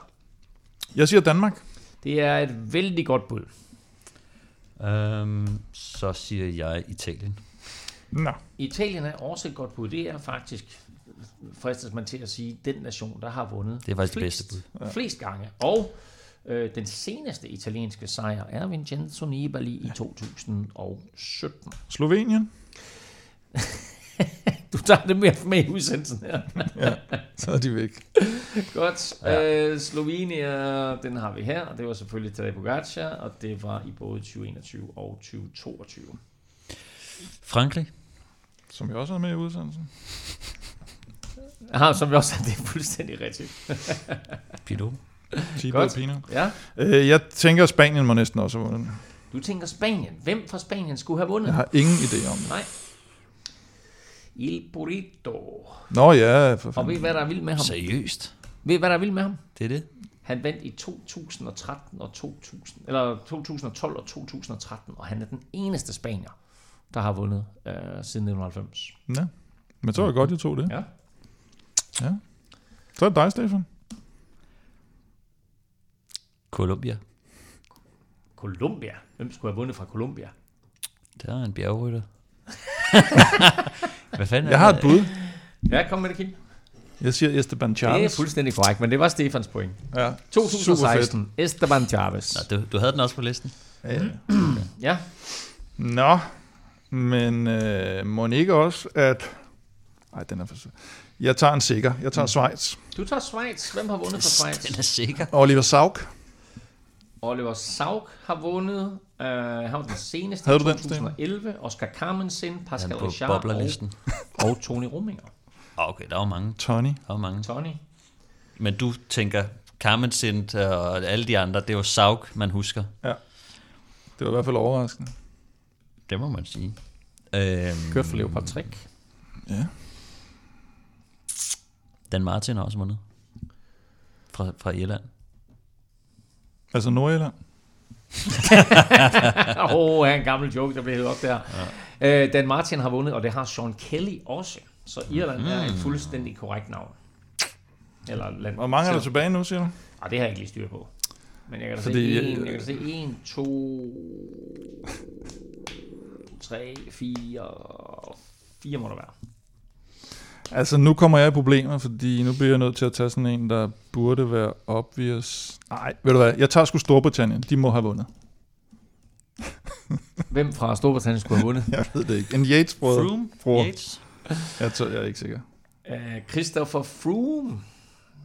S3: Jeg siger Danmark.
S2: Det er et vældig godt bud.
S4: Øhm, så siger jeg Italien.
S3: Nå.
S2: Italien er også et godt bud. Det er faktisk, fristes man til at sige, den nation, der har vundet
S4: Det er faktisk det
S2: flest,
S4: bedste
S2: bud. flest gange. Og øh, den seneste italienske sejr er Vincenzo Nibali i 2017.
S3: Slovenien.
S2: Du tager det mere med i udsendelsen her.
S3: Så er de væk.
S2: Godt. Ja. Øh, Slovenia, den har vi her. Det var selvfølgelig Tadej Pogacar, og det var i både 2021 og 2022.
S4: Frankrig.
S3: Som jeg også er med i udsendelsen.
S2: Aha, som vi også det er fuldstændig rigtigt.
S4: Pilot.
S2: Godt.
S3: Pinot.
S2: Ja.
S3: Øh, jeg tænker, at Spanien må næsten også have vundet.
S2: Du tænker Spanien. Hvem fra Spanien skulle have vundet?
S3: Jeg har ingen idé om det.
S2: Nej. Il Burrito.
S3: Nå ja, for
S2: Og
S3: fanden.
S2: ved I, hvad der er vildt med ham?
S4: Seriøst.
S2: Ved I, hvad der er vildt med ham?
S4: Det er det.
S2: Han vandt i 2013 og 2000, eller 2012 og 2013, og han er den eneste spanier, der har vundet øh, siden 1990.
S3: Ja. Men så var det godt, jeg tog det.
S2: Ja.
S3: ja. Så er det dig, Stefan.
S4: Colombia.
S2: Colombia. Hvem skulle have vundet fra Colombia?
S4: Der er en bjergrytter. Hvad fanden
S3: Jeg har et bud.
S2: Ja, kom med det, Kim.
S3: Jeg siger Esteban
S2: Det er
S3: Chavez.
S2: fuldstændig korrekt, men det var Stefans point.
S3: Ja.
S2: 2016. Esteban Chavez.
S4: Nå, du, du havde den også på listen.
S3: Ja, ja.
S2: Ja,
S3: Nå, men øh, må ikke også, at... Ej, den er for... Jeg tager en sikker. Jeg tager Schweiz.
S2: du tager Schweiz. Hvem har vundet fra Schweiz?
S4: Den er sikker.
S3: Oliver Sauk.
S2: Oliver Sauk har vundet. Uh, han var den seneste
S3: Havde
S2: i
S3: du den,
S2: 2011. Oscar Carmensen, Pascal
S4: Han
S2: Richard og, og Tony Rominger.
S4: Ah, Okay, der var mange.
S3: Tony.
S4: Der var mange.
S2: Tony.
S4: Men du tænker, Carmen Sint og alle de andre, det er jo Sauk, man husker.
S3: Det var i hvert fald overraskende.
S4: Det må man sige. Øhm,
S2: Kørt for Leopard Trick.
S3: Ja.
S4: Dan Martin har også vundet. Fra, fra Irland.
S3: Altså Nordjylland.
S2: Åh, oh, en gammel joke, der blev hævet op der. Ja. Uh, Dan Martin har vundet, og det har Sean Kelly også. Så Irland mm. er et fuldstændig korrekt navn. Eller land.
S3: Hvor mange er der tilbage nu, siger du?
S2: Ah, det har jeg ikke lige styr på. Men jeg kan da
S3: Fordi,
S2: se en,
S3: øh,
S2: jeg kan se en, to, tre, fire, fire må der være.
S3: Altså, nu kommer jeg i problemer, fordi nu bliver jeg nødt til at tage sådan en, der burde være obvious. Nej, ved du hvad? Jeg tager sgu Storbritannien. De må have vundet.
S2: Hvem fra Storbritannien skulle have vundet?
S3: Jeg ved det ikke. En Yates-brødre.
S4: Froome? Yates?
S3: Jeg, tror, jeg er ikke sikker.
S2: Uh, Christopher Froome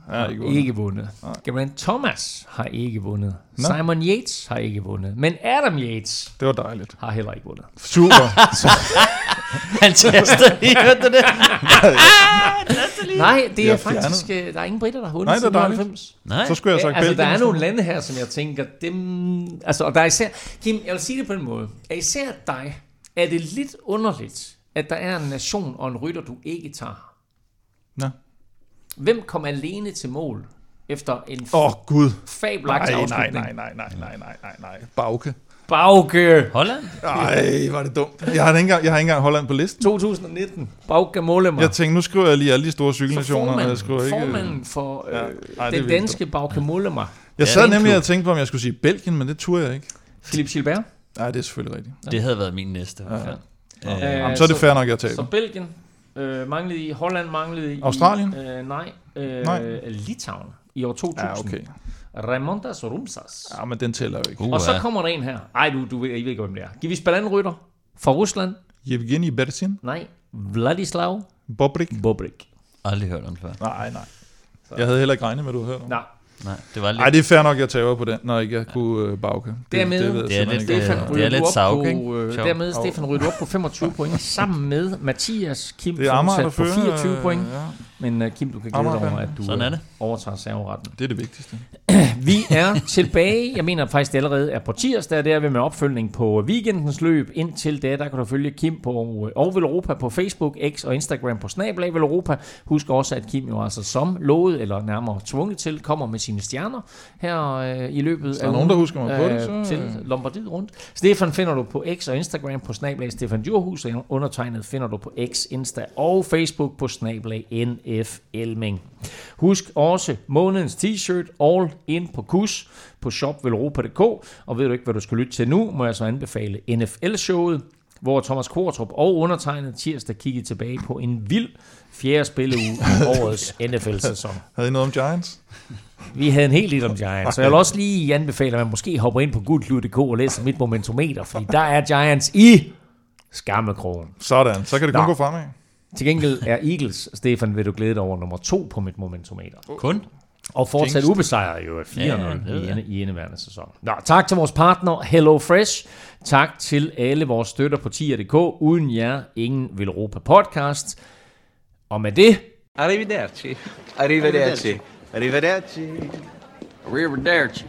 S2: har
S3: ikke vundet.
S2: ikke vundet.
S3: Nej.
S2: Geraint Thomas har ikke vundet.
S3: Nå.
S2: Simon Yates har ikke vundet. Men Adam Yates
S3: Det var dejligt.
S2: har heller ikke vundet.
S3: Super.
S4: Han taster lige, hørte du det?
S2: Nej, det er faktisk... øh, Der er ingen britter, der har vundet
S3: Nej, det er
S2: siden
S3: dejligt.
S2: 90.
S4: Nej.
S3: så skulle jeg have sagt
S2: altså, der
S3: Belgien.
S2: er nogle lande her, som jeg tænker, dem... Altså, og der er især... Kim, jeg vil sige det på en måde. Er især dig, er det lidt underligt, at der er en nation og en rytter, du ikke tager?
S3: Nå.
S2: Hvem kom alene til mål efter en
S3: Åh, oh, Gud.
S2: fabelagtig
S3: Nej, nej,
S2: afslutning?
S3: nej, nej, nej, nej, nej, nej, nej. Bauke.
S2: Bauke!
S4: Holland?
S3: Ej, var det dumt. Jeg har ikke engang, jeg har ikke engang Holland på listen.
S2: 2019. Bauke Mollema.
S3: Jeg tænkte, nu skriver jeg lige alle de store cykelnationer, og jeg
S2: formanden,
S3: skriver ikke...
S2: formanden for øh,
S3: Ja.
S2: ja.
S3: Ej, det
S2: den danske Bauke Mollema.
S3: Jeg
S4: Ja,
S3: sad nemlig og tænkte på, om jeg skulle sige Belgien, men det turde jeg ikke.
S2: Philip Gilbert.
S3: Nej, det er selvfølgelig rigtigt.
S4: Det havde været min næste. Ja.
S2: Øh,
S3: Jamen, så er det fair nok, jeg tager
S2: Så. Belgien øh, manglede i, Holland manglede i...
S3: Australien?
S2: Øh, nej, øh,
S3: Nej.
S2: Litauen i år 2000.
S3: Ja, okay.
S2: Raimondas Rumsas.
S3: Ja, men den tæller jo ikke.
S4: Uh,
S2: Og så kommer der en her. Ej, du, du ved, I ved ikke, hvem det er. Giv anden rytter fra Rusland?
S3: Yevgeni Bersin,
S2: Nej. Vladislav
S3: Bobrik.
S2: Bobrik.
S4: Aldrig hørt om før.
S3: Nej, nej. Jeg havde heller ikke regnet med, at du havde hørt om.
S2: Nej.
S4: Nej, det var lidt...
S3: Nej, det er fair nok, jeg tager på den, når ikke jeg kunne uh, bagke.
S2: Dermed-
S3: ved jeg
S4: Det er lidt,
S3: ikke.
S2: Stefan
S4: øh,
S2: ryger
S4: det er lidt
S2: på,
S4: ikke?
S2: øh. Dermed Stefan du op på 25 point, sammen med Mathias Kim
S3: Det er Amager, der
S2: fortsat på
S3: fører.
S2: 24 point.
S3: øh, Ja.
S2: Men uh, Kim, du kan glæde dig over, at du
S4: Sådan er
S2: øh,
S4: det.
S2: overtager serveretten.
S3: Det er det vigtigste.
S2: Vi er tilbage. Jeg mener faktisk, det allerede er på tirsdag. Der er vi med opfølgning på weekendens løb. Indtil da, der kan du følge Kim på øh, og Velropa på Facebook, X og Instagram på Snablag Velropa. Husk også, at Kim jo altså som lovet, eller nærmere tvunget til, kommer med sine stjerner her øh, i løbet
S3: der er nogen, der husker mig på det, så-
S2: Til Lombardiet rundt. Stefan finder du på X og Instagram på Snablag Stefan Djurhus, og undertegnet finder du på X, Insta og Facebook på Snablag NF Elming. Husk også månedens t-shirt all in på kus på shopvelropa.dk, og ved du ikke, hvad du skal lytte til nu, må jeg så anbefale NFL-showet, hvor Thomas Kortrup og undertegnet tirsdag kiggede tilbage på en vild fjerde spilleuge i årets NFL-sæson.
S3: Havde I noget om Giants?
S2: Vi havde en hel del om Giants, så jeg vil også lige anbefale, at man måske hopper ind på gulklud.dk og læser mit momentometer, fordi der er Giants i skammekrogen.
S3: Sådan, så kan det kun
S2: Nå.
S3: gå fremad.
S2: Til gengæld er Eagles, Stefan, vil du glæde dig over nummer to på mit momentometer.
S4: Kun?
S2: Og fortsat ubesejret jo 4-0
S4: ja, ja.
S2: i indeværende sæson. Nå, tak til vores partner Hello Fresh. Tak til alle vores støtter på tier.dk. Uden jer, ingen vil Europa podcast. Og med det... Arrivederci.
S8: Arrivederci. Arrivederci. Arrivederci.
S7: Arrivederci.